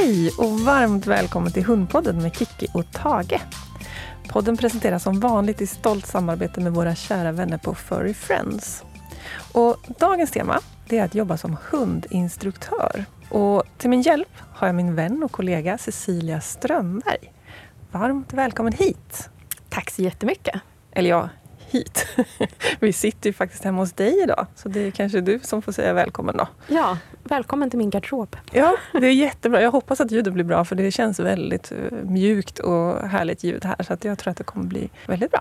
Hej och varmt välkommen till Hundpodden med Kiki och Tage. Podden presenteras som vanligt i stolt samarbete med våra kära vänner på Furry Friends. Och dagens tema är att jobba som hundinstruktör. Och till min hjälp har jag min vän och kollega Cecilia Strömberg. Varmt välkommen hit! Tack så jättemycket! Eller ja, hit. Vi sitter ju faktiskt hemma hos dig idag, så det är kanske du som får säga välkommen då. Ja, välkommen till min garderob. Ja, det är jättebra. Jag hoppas att ljudet blir bra, för det känns väldigt eh, mjukt och härligt ljud här, så jag tror att det kommer bli väldigt bra.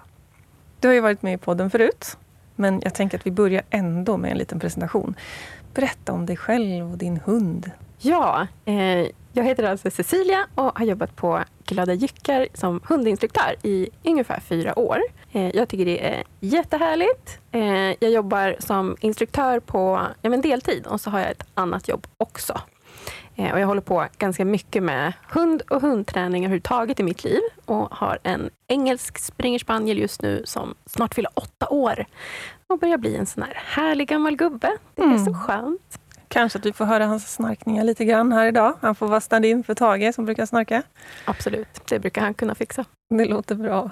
Du har ju varit med i podden förut, men jag tänker att vi börjar ändå med en liten presentation. Berätta om dig själv och din hund. Ja, eh, jag heter alltså Cecilia och har jobbat på Glada Jyckar som hundinstruktör i ungefär fyra år. Eh, jag tycker det är jättehärligt. Eh, jag jobbar som instruktör på ja, men deltid och så har jag ett annat jobb också. Eh, och jag håller på ganska mycket med hund och hundträning överhuvudtaget i mitt liv och har en engelsk springerspaniel just nu som snart fyller åtta år och börjar bli en sån här härlig gammal gubbe. Det är mm. så skönt. Kanske att vi får höra hans snarkningar lite grann här idag. Han får vara stand-in för Tage som brukar snarka. Absolut, det brukar han kunna fixa. Det låter bra.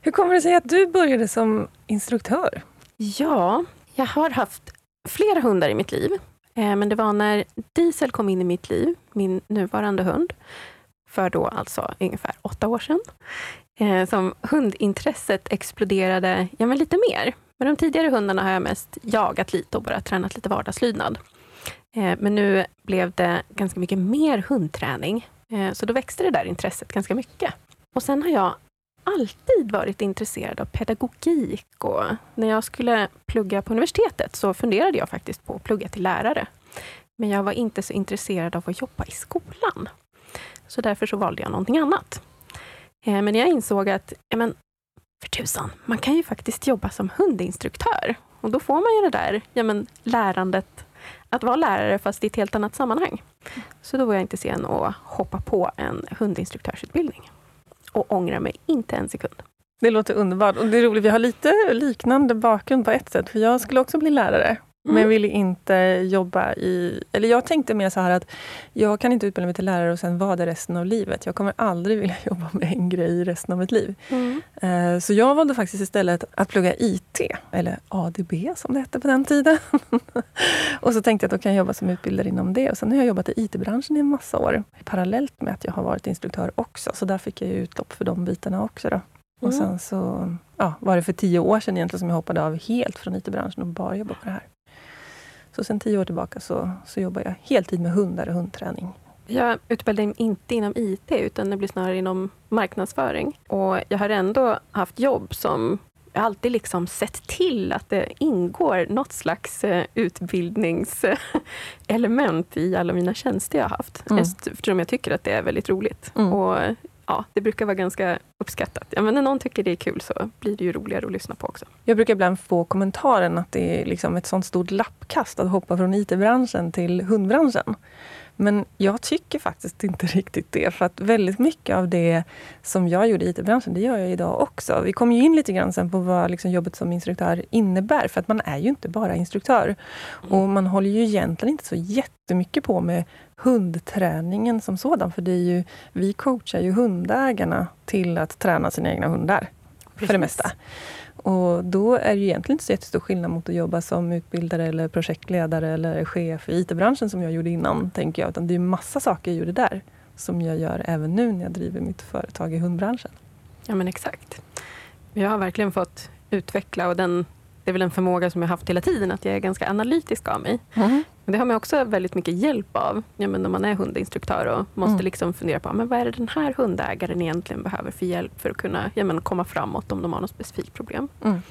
Hur kommer det sig att du började som instruktör? Ja, jag har haft flera hundar i mitt liv. Eh, men det var när Diesel kom in i mitt liv, min nuvarande hund, för då alltså ungefär åtta år sedan, eh, som hundintresset exploderade ja, men lite mer. Med de tidigare hundarna har jag mest jagat lite och bara tränat lite vardagslydnad. Eh, men nu blev det ganska mycket mer hundträning, eh, så då växte det där intresset ganska mycket. Och sen har jag alltid varit intresserad av pedagogik och när jag skulle plugga på universitetet så funderade jag faktiskt på att plugga till lärare. Men jag var inte så intresserad av att jobba i skolan. Så därför så valde jag någonting annat. Eh, men jag insåg att, ja men, för tusan, man kan ju faktiskt jobba som hundinstruktör. Och då får man ju det där ja men, lärandet att vara lärare fast i ett helt annat sammanhang. Så då var jag inte sen att hoppa på en hundinstruktörsutbildning och ångrar mig inte en sekund. Det låter underbart. Och det är roligt, vi har lite liknande bakgrund på ett sätt. För jag skulle också bli lärare. Mm. Men ville inte jobba i... Eller jag tänkte mer så här att jag kan inte utbilda mig till lärare och sen vara det resten av livet. Jag kommer aldrig vilja jobba med en grej resten av mitt liv. Mm. Eh, så jag valde faktiskt istället att plugga IT, eller ADB som det hette på den tiden. och så tänkte jag att då kan jag jobba som utbildare inom det. Och sen har jag jobbat i IT-branschen i en massa år. Parallellt med att jag har varit instruktör också. Så där fick jag utlopp för de bitarna också. Då. Och mm. sen så ja, var det för tio år sedan egentligen som jag hoppade av helt från IT-branschen och bara jobbade på det här. Så sen tio år tillbaka så, så jobbar jag heltid med hundar och hundträning. Jag utbildade mig inte inom IT, utan det blir snarare inom marknadsföring. Och jag har ändå haft jobb som jag alltid liksom sett till att det ingår något slags eh, utbildningselement i alla mina tjänster jag har haft. Mm. Eftersom jag tycker att det är väldigt roligt. Mm. Och ja, det brukar vara ganska uppskattat. Ja, men när någon tycker det är kul så blir det ju roligare att lyssna på också. Jag brukar ibland få kommentaren att det är liksom ett sånt stort lappkast att hoppa från IT-branschen till hundbranschen. Men jag tycker faktiskt inte riktigt det. För att väldigt mycket av det som jag gjorde i IT-branschen, det gör jag idag också. Vi kommer ju in lite grann sen på vad liksom jobbet som instruktör innebär. För att man är ju inte bara instruktör. Mm. Och man håller ju egentligen inte så jättemycket på med hundträningen som sådan. För det är ju, vi coachar ju hundägarna till att träna sina egna hundar. Precis. För det mesta. Och då är det egentligen inte så jättestor skillnad mot att jobba som utbildare eller projektledare eller chef i IT-branschen som jag gjorde innan, tänker jag. Utan det är massa saker jag gjorde där som jag gör även nu när jag driver mitt företag i hundbranschen. Ja men exakt. Jag har verkligen fått utveckla och den det är väl en förmåga som jag haft hela tiden, att jag är ganska analytisk av mig. Mm. Men det har man också väldigt mycket hjälp av ja, men när man är hundinstruktör och måste mm. liksom fundera på men vad är det den här hundägaren egentligen behöver för hjälp för att kunna ja, men komma framåt om de har något specifikt problem. Mm.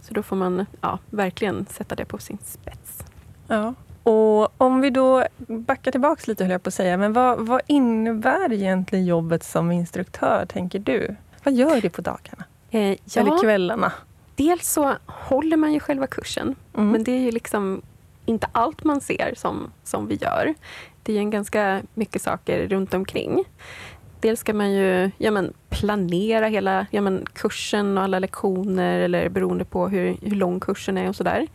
Så då får man ja, verkligen sätta det på sin spets. Ja. Och om vi då backar tillbaka lite, höll jag på att säga. Men vad, vad innebär egentligen jobbet som instruktör, tänker du? Vad gör du på dagarna? Eh, ja. Eller kvällarna? Dels så håller man ju själva kursen, mm. men det är ju liksom inte allt man ser som, som vi gör. Det är ju ganska mycket saker runt omkring. Dels ska man ju ja, men, planera hela ja, men, kursen och alla lektioner eller beroende på hur, hur lång kursen är och sådär.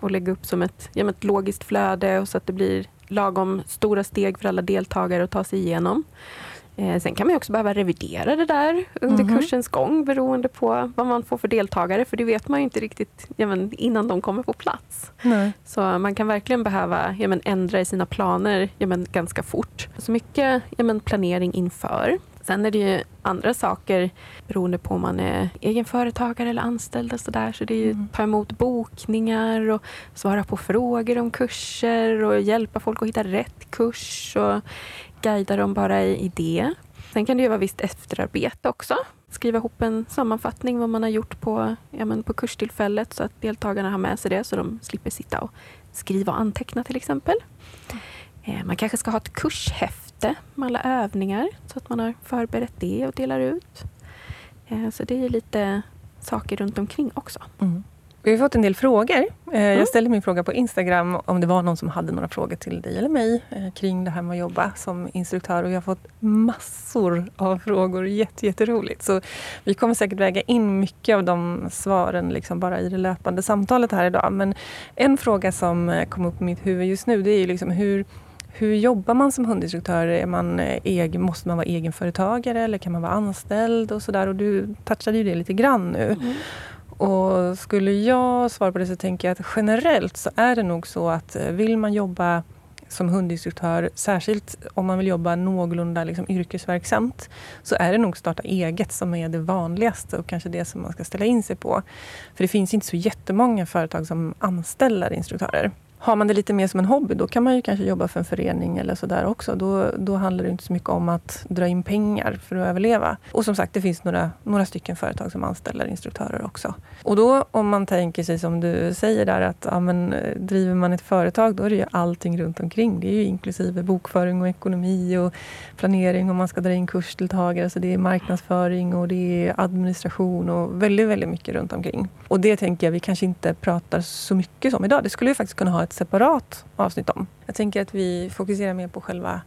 Och lägga upp som ett, ja, men, ett logiskt flöde och så att det blir lagom stora steg för alla deltagare att ta sig igenom. Eh, sen kan man också behöva revidera det där under mm -hmm. kursens gång beroende på vad man får för deltagare, för det vet man ju inte riktigt ja, men, innan de kommer på plats. Nej. Så man kan verkligen behöva ja, men, ändra i sina planer ja, men, ganska fort. Så mycket ja, men, planering inför. Sen är det ju andra saker beroende på om man är egenföretagare eller anställd. Och så, där. så det är ju mm. ta emot bokningar och svara på frågor om kurser och hjälpa folk att hitta rätt kurs. Och guida dem bara i det. Sen kan det ju vara visst efterarbete också. Skriva ihop en sammanfattning vad man har gjort på, ja, men på kurstillfället så att deltagarna har med sig det så de slipper sitta och skriva och anteckna till exempel. Eh, man kanske ska ha ett kurshäfte med alla övningar så att man har förberett det och delar ut. Eh, så det är lite saker runt omkring också. Mm. Vi har fått en del frågor. Eh, jag mm. ställde min fråga på Instagram om det var någon som hade några frågor till dig eller mig eh, kring det här med att jobba som instruktör. Och jag har fått massor av frågor. Jätte, jätteroligt. Så vi kommer säkert väga in mycket av de svaren liksom bara i det löpande samtalet här idag. Men en fråga som eh, kom upp i mitt huvud just nu det är liksom hur hur jobbar man som hundinstruktör? Är man egen, måste man vara egenföretagare eller kan man vara anställd? och så där? Och Du touchade ju det lite grann nu. Mm. Och skulle jag svara på det så tänker jag att generellt så är det nog så att eh, vill man jobba som hundinstruktör, särskilt om man vill jobba någorlunda liksom yrkesverksamt, så är det nog starta eget som är det vanligaste och kanske det som man ska ställa in sig på. För det finns inte så jättemånga företag som anställer instruktörer. Har man det lite mer som en hobby, då kan man ju kanske jobba för en förening eller sådär också. Då, då handlar det inte så mycket om att dra in pengar för att överleva. Och som sagt, det finns några, några stycken företag som anställer instruktörer också. Och då om man tänker sig som du säger där att ja, men, eh, driver man ett företag, då är det ju allting runt omkring. Det är ju inklusive bokföring och ekonomi och planering om man ska dra in kursdeltagare. Så det är marknadsföring och det är administration och väldigt, väldigt mycket runt omkring. Och det tänker jag vi kanske inte pratar så mycket om idag. Det skulle vi faktiskt kunna ha ett separat avsnitt om. Jag tänker att vi fokuserar mer på själva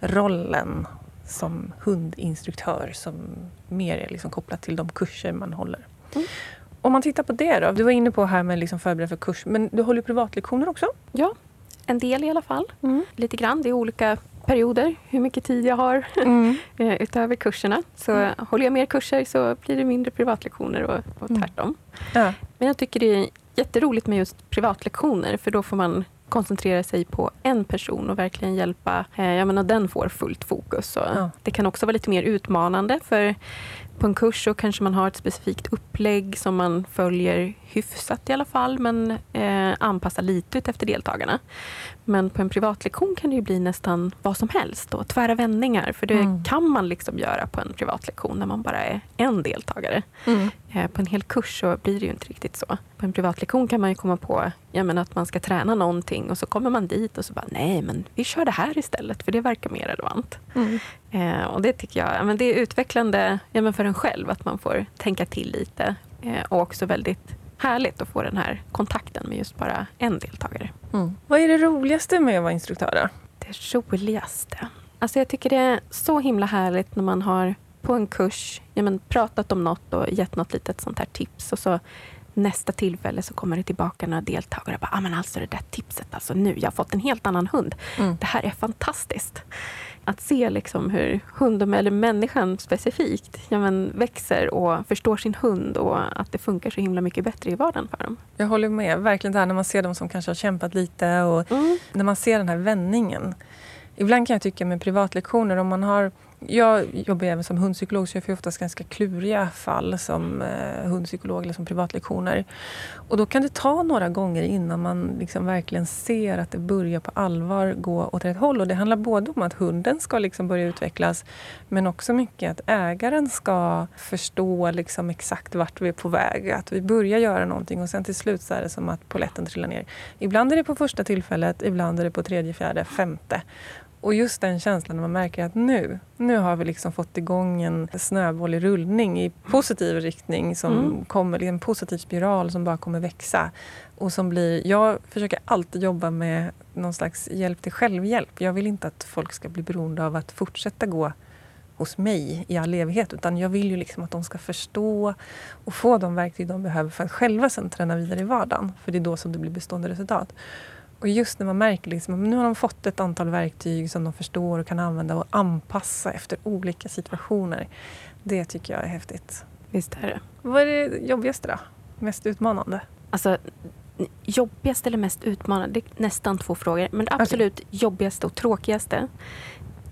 rollen som hundinstruktör som mer är liksom kopplat till de kurser man håller. Mm. Om man tittar på det då. Du var inne på här med liksom förbereda för kurs, men du håller privatlektioner också? Ja, en del i alla fall. Mm. Lite grann. Det är olika perioder, hur mycket tid jag har mm. Eh, utöver kurserna. Så mm. håller jag mer kurser så blir det mindre privatlektioner och, och mm. tvärtom. Ja. Men jag tycker det är jätteroligt med just privatlektioner för då får man koncentrera sig på en person och verkligen hjälpa, eh, jag menar den får fullt fokus. Ja. Det kan också vara lite mer utmanande för på en kurs så kanske man har ett specifikt upplägg som man följer hyfsat i alla fall, men eh, anpassar lite ut efter deltagarna. Men på en privatlektion kan det ju bli nästan vad som helst. Då, tvära vändningar, för det mm. kan man liksom göra på en privatlektion när man bara är en deltagare. Mm. Eh, på en hel kurs så blir det ju inte riktigt så. På en privatlektion kan man ju komma på ja, men att man ska träna någonting och så kommer man dit och så bara nej, men vi kör det här istället för det verkar mer relevant. Mm. Eh, och det tycker jag ja, men det är utvecklande ja, men för en själv att man får tänka till lite eh, och också väldigt härligt att få den här kontakten med just bara en deltagare. Mm. Vad är det roligaste med att vara instruktör? Då? Det roligaste? Alltså jag tycker det är så himla härligt när man har på en kurs ja, men, pratat om något och gett något litet sånt här tips och så nästa tillfälle så kommer det tillbaka några deltagare och bara, ah, men alltså det där tipset, alltså nu, jag har fått en helt annan hund. Mm. Det här är fantastiskt att se liksom hur hunden, eller människan specifikt, ja, men växer och förstår sin hund och att det funkar så himla mycket bättre i vardagen för dem. Jag håller med. Verkligen det här när man ser dem som kanske har kämpat lite och mm. när man ser den här vändningen. Ibland kan jag tycka med privatlektioner, om man har jag jobbar även som hundpsykolog så jag får oftast ganska kluriga fall som eh, hundpsykolog eller som privatlektioner. Och då kan det ta några gånger innan man liksom verkligen ser att det börjar på allvar gå åt rätt håll. Och det handlar både om att hunden ska liksom börja utvecklas men också mycket att ägaren ska förstå liksom exakt vart vi är på väg. Att vi börjar göra någonting och sen till slut så är det som att poletten trillar ner. Ibland är det på första tillfället, ibland är det på tredje, fjärde, femte. Och just den känslan när man märker att nu, nu har vi liksom fått igång en snöboll i rullning i positiv riktning som mm. kommer, en positiv spiral som bara kommer växa. Och som blir, jag försöker alltid jobba med någon slags hjälp till självhjälp. Jag vill inte att folk ska bli beroende av att fortsätta gå hos mig i all evighet. Utan jag vill ju liksom att de ska förstå och få de verktyg de behöver för att själva sen träna vidare i vardagen. För det är då som det blir bestående resultat. Och just när man märker liksom att nu har de fått ett antal verktyg som de förstår och kan använda och anpassa efter olika situationer. Det tycker jag är häftigt. Visst är det. Vad är det jobbigaste då? Mest utmanande? Alltså, jobbigaste eller mest utmanande? Det är nästan två frågor. Men det absolut okay. jobbigaste och tråkigaste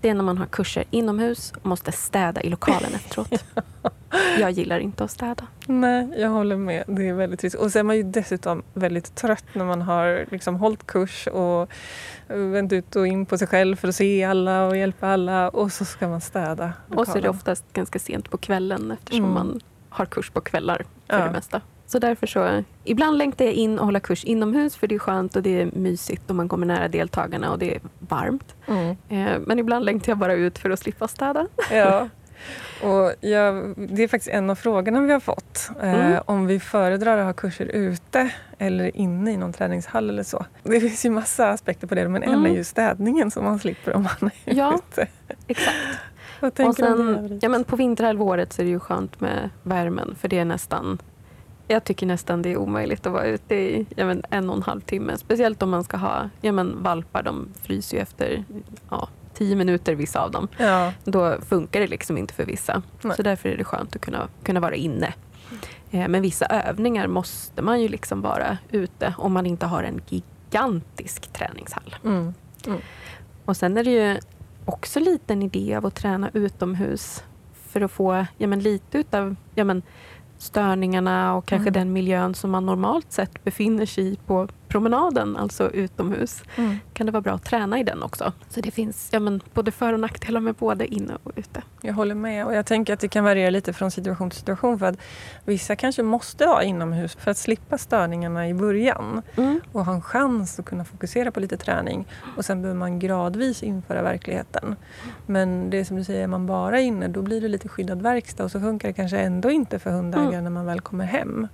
det är när man har kurser inomhus och måste städa i lokalen efteråt. Jag gillar inte att städa. Nej, jag håller med. Det är väldigt trist. Och så är man ju dessutom väldigt trött när man har liksom hållit kurs och vänt ut och in på sig själv för att se alla och hjälpa alla och så ska man städa. Lokalen. Och så är det oftast ganska sent på kvällen eftersom mm. man har kurs på kvällar för ja. det mesta. Så därför så, ibland längtar jag in och hålla kurs inomhus för det är skönt och det är mysigt och man kommer nära deltagarna och det är varmt. Mm. Eh, men ibland längtar jag bara ut för att slippa städa. Ja. Och jag, det är faktiskt en av frågorna vi har fått. Eh, mm. om vi föredrar att ha kurser ute eller inne i någon träningshall eller så. Det finns ju massa aspekter på det men mm. en är ju städningen som man slipper om man är ja, ute. Exakt. och sen, ja, men på vinterhalvåret så är det ju skönt med värmen för det är nästan jag tycker nästan det är omöjligt att vara ute i ja, men, en och en halv timme. Speciellt om man ska ha ja, men, valpar. De fryser ju efter ja, tio minuter, vissa av dem. Ja. Då funkar det liksom inte för vissa. Nej. Så därför är det skönt att kunna, kunna vara inne. Eh, men vissa övningar måste man ju liksom vara ute om man inte har en gigantisk träningshall. Mm. Mm. Och sen är det ju också lite en idé av att träna utomhus för att få ja, men, lite utav ja, men, störningarna och kanske mm. den miljön som man normalt sett befinner sig i på promenaden, alltså utomhus, mm. kan det vara bra att träna i den också. Så det finns ja, men både för och nackdelar med både inne och ute. Jag håller med och jag tänker att det kan variera lite från situation till situation för att vissa kanske måste vara inomhus för att slippa störningarna i början mm. och ha en chans att kunna fokusera på lite träning och sen behöver man gradvis införa verkligheten. Men det är som du säger, är man bara inne då blir det lite skyddad verkstad och så funkar det kanske ändå inte för hundägare mm. när man väl kommer hem.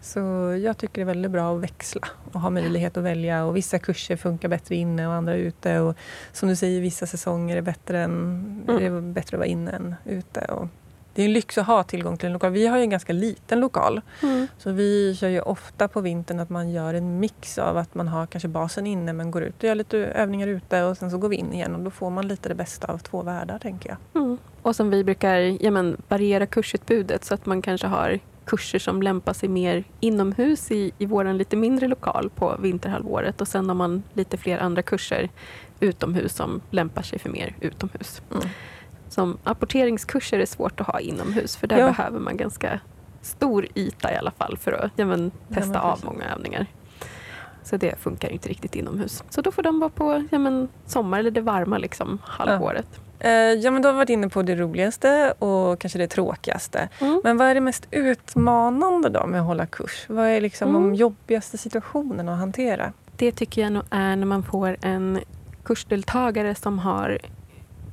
Så jag tycker det är väldigt bra att växla och ha möjlighet att välja. Och vissa kurser funkar bättre inne och andra ute. Och som du säger, vissa säsonger är bättre, än, mm. är bättre att vara inne än ute. Och det är en lyx att ha tillgång till en lokal. Vi har ju en ganska liten lokal. Mm. Så vi kör ju ofta på vintern att man gör en mix av att man har kanske basen inne men går ut och gör lite övningar ute och sen så går vi in igen och då får man lite det bästa av två världar tänker jag. Mm. Och som vi brukar ja, men, variera kursutbudet så att man kanske har kurser som lämpar sig mer inomhus i, i vår lite mindre lokal på vinterhalvåret och sen har man lite fler andra kurser utomhus som lämpar sig för mer utomhus. Mm. Som apporteringskurser är svårt att ha inomhus för där ja. behöver man ganska stor yta i alla fall för att ja, men, testa ja, av många övningar. Så det funkar inte riktigt inomhus. Så då får de vara på ja, men, sommar eller det varma liksom, halvåret. Ja. Eh, ja, men du har varit inne på det roligaste och kanske det tråkigaste. Mm. Men vad är det mest utmanande då med att hålla kurs? Vad är liksom mm. de jobbigaste situationerna att hantera? Det tycker jag nog är när man får en kursdeltagare som har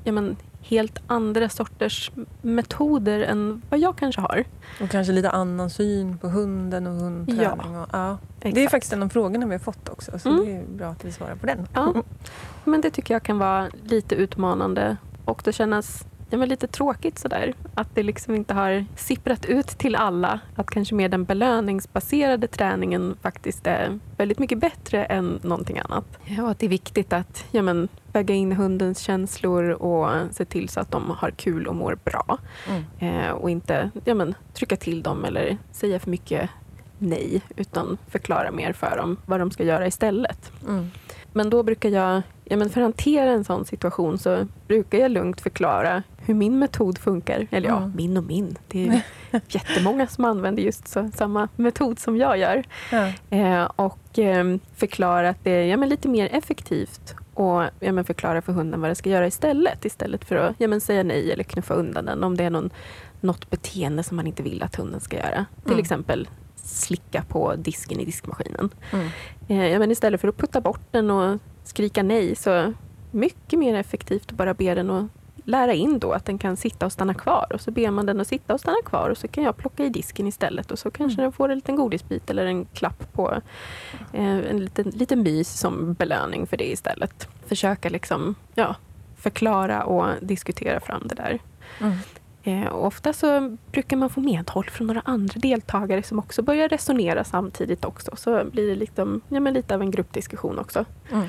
ja, men, helt andra sorters metoder än vad jag kanske har. Och kanske lite annan syn på hunden och hundträning. Ja, och, ja. Det är faktiskt en av frågorna vi har fått också, så mm. det är bra att vi svarar på den. Ja. Men det tycker jag kan vara lite utmanande och det kännas ja, men lite tråkigt sådär. Att det liksom inte har sipprat ut till alla. Att kanske mer den belöningsbaserade träningen faktiskt är väldigt mycket bättre än någonting annat. Ja, att det är viktigt att ja, men, väga in hundens känslor och se till så att de har kul och mår bra. Mm. Eh, och inte ja, men, trycka till dem eller säga för mycket nej, utan förklara mer för dem vad de ska göra istället. Mm. Men då brukar jag, ja men för att hantera en sån situation så brukar jag lugnt förklara hur min metod funkar. Eller ja, mm. min och min. Det är jättemånga som använder just så, samma metod som jag gör. Ja. Eh, och eh, förklara att det är ja, men lite mer effektivt och ja, men förklara för hunden vad den ska göra istället. Istället för att ja, men säga nej eller knuffa undan den om det är någon, något beteende som man inte vill att hunden ska göra. Till mm. exempel slicka på disken i diskmaskinen. Mm. Eh, men istället för att putta bort den och skrika nej så mycket mer effektivt att bara be den att lära in då att den kan sitta och stanna kvar och så ber man den att sitta och stanna kvar och så kan jag plocka i disken istället och så kanske mm. den får en liten godisbit eller en klapp på eh, en liten, liten mys som belöning för det istället. Försöka liksom, ja, förklara och diskutera fram det där. Mm. Eh, ofta så brukar man få medhåll från några andra deltagare som också börjar resonera samtidigt också. Så blir det liksom, ja, lite av en gruppdiskussion också. Mm.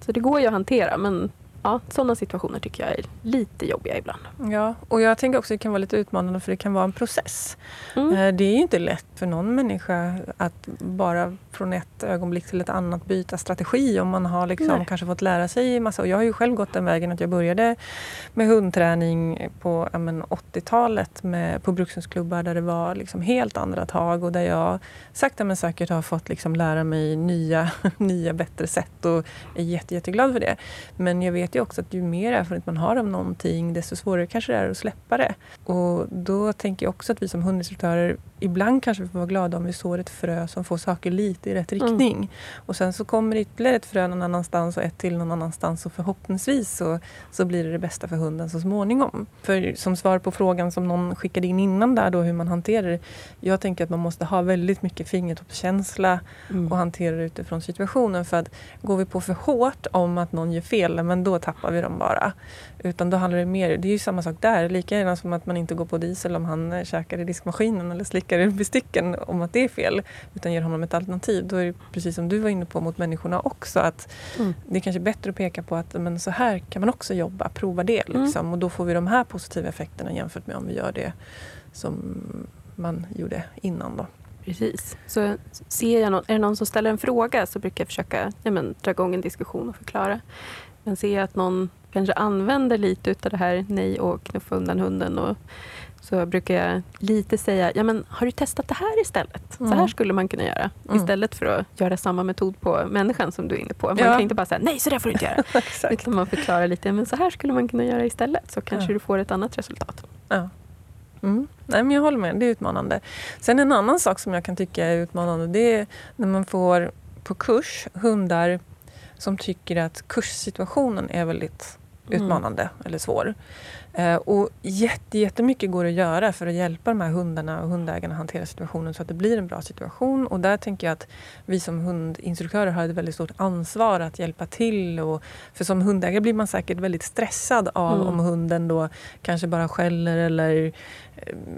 Så det går ju att hantera men ja, sådana situationer tycker jag är lite jobbiga ibland. Ja, och jag tänker också att det kan vara lite utmanande för det kan vara en process. Mm. Eh, det är ju inte lätt för någon människa att bara från ett ögonblick till ett annat byta strategi om man har liksom kanske fått lära sig massa. Och jag har ju själv gått den vägen att jag började med hundträning på 80-talet på brukshundsklubbar där det var liksom helt andra tag och där jag sakta men säkert har fått liksom lära mig nya, nya bättre sätt och är jätte, jätteglad för det. Men jag vet vet ju också att ju mer erfarenhet man har av någonting desto svårare kanske det är att släppa det. Och då tänker jag också att vi som hundinstruktörer ibland kanske vi får vara glada om vi sår ett frö som får saker lite i rätt mm. riktning. Mm. Och sen så kommer ytterligare ett frö någon annanstans och ett till någon annanstans och förhoppningsvis så, så blir det det bästa för hunden så småningom. För som svar på frågan som någon skickade in innan där då hur man hanterar det. Jag tänker att man måste ha väldigt mycket fingertoppskänsla mm. och hantera det utifrån situationen. För att går vi på för hårt om att någon gör fel, men då tappar vi dem bara. Utan då handlar det mer, det är ju samma sak där, lika gärna som att man inte går på diesel om han käkar i diskmaskinen eller slickar i besticken om att det är fel. Utan ger honom ett alternativ. Då är det precis som du var inne på mot människorna också. att mm. Det är kanske bättre att peka på att men så här kan man också jobba, prova det. Mm. Liksom. Mm. Och då får vi de här positiva effekterna jämfört med om vi gör det som man gjorde innan. Då. Precis. Så ser jag någon, är det någon som ställer en fråga så brukar jag försöka ja, men, dra igång en diskussion och förklara. Men ser jag att någon kanske använder lite av det här nej och knuffa undan hunden och så brukar jag lite säga, ja men har du testat det här istället? Mm. Så här skulle man kunna göra. Mm. Istället för att göra samma metod på människan som du är inne på. Man ja. kan inte bara säga, nej så där får du inte göra. Utan man förklarar lite, men så här skulle man kunna göra istället. Så kanske ja. du får ett annat resultat. Ja. Mm. Nej, men jag håller med, det är utmanande. Sen en annan sak som jag kan tycka är utmanande, det är när man får på kurs hundar som tycker att kurssituationen är väldigt mm. utmanande mm. eller svår. Eh, och jätte, jättemycket går att göra för att hjälpa de här hundarna och hundägarna att hantera situationen så att det blir en bra situation. Och där tänker jag att vi som hundinstruktörer har ett väldigt stort ansvar att hjälpa till. Och, för som hundägare blir man säkert väldigt stressad av mm. om hunden då kanske bara skäller eller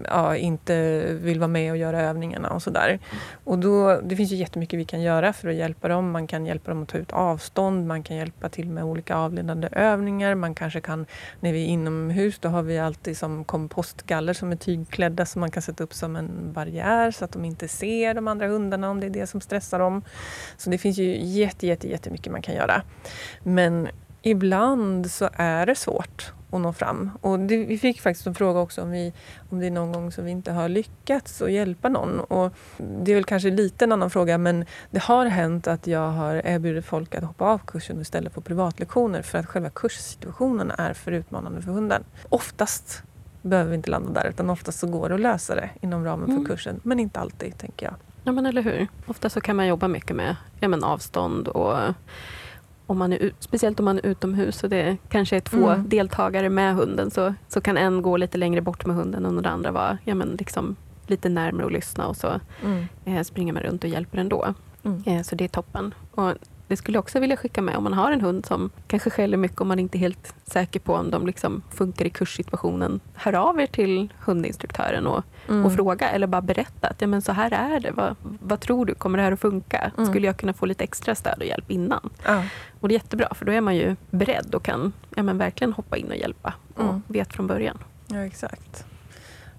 ja, inte vill vara med och göra övningarna och sådär. Och då, det finns ju jättemycket vi kan göra för att hjälpa dem. Man kan hjälpa dem att ta ut avstånd, man kan hjälpa till med olika avledande övningar. Man kanske kan, när vi är inomhus, då har vi alltid som kompostgaller som är tygklädda som man kan sätta upp som en barriär så att de inte ser de andra hundarna om det är det som stressar dem. Så det finns ju jätte, jätte, jättemycket man kan göra. Men ibland så är det svårt att nå fram. Och det, vi fick faktiskt en fråga också om, vi, om det är någon gång som vi inte har lyckats att hjälpa någon. Och det är väl kanske lite en annan fråga men det har hänt att jag har erbjudit folk att hoppa av kursen och istället få privatlektioner för att själva kurssituationen är för utmanande för hunden. Oftast behöver vi inte landa där utan oftast så går det att lösa det inom ramen för mm. kursen men inte alltid tänker jag. Ja men eller hur. Ofta så kan man jobba mycket med ja, men avstånd och om man är, speciellt om man är utomhus och det kanske är två mm. deltagare med hunden så, så kan en gå lite längre bort med hunden och den andra vara ja, men liksom lite närmare och lyssna och så mm. eh, springer man runt och hjälper ändå. Mm. Eh, så det är toppen. Och det skulle jag också vilja skicka med om man har en hund som kanske skäller mycket och man inte är helt säker på om de liksom funkar i kurssituationen. Hör av er till hundinstruktören och, mm. och fråga eller bara berätta att ja, men så här är det. Vad, vad tror du? Kommer det här att funka? Mm. Skulle jag kunna få lite extra stöd och hjälp innan? Ja. Och det är jättebra för då är man ju beredd och kan ja, men verkligen hoppa in och hjälpa och mm. vet från början. Ja, exakt.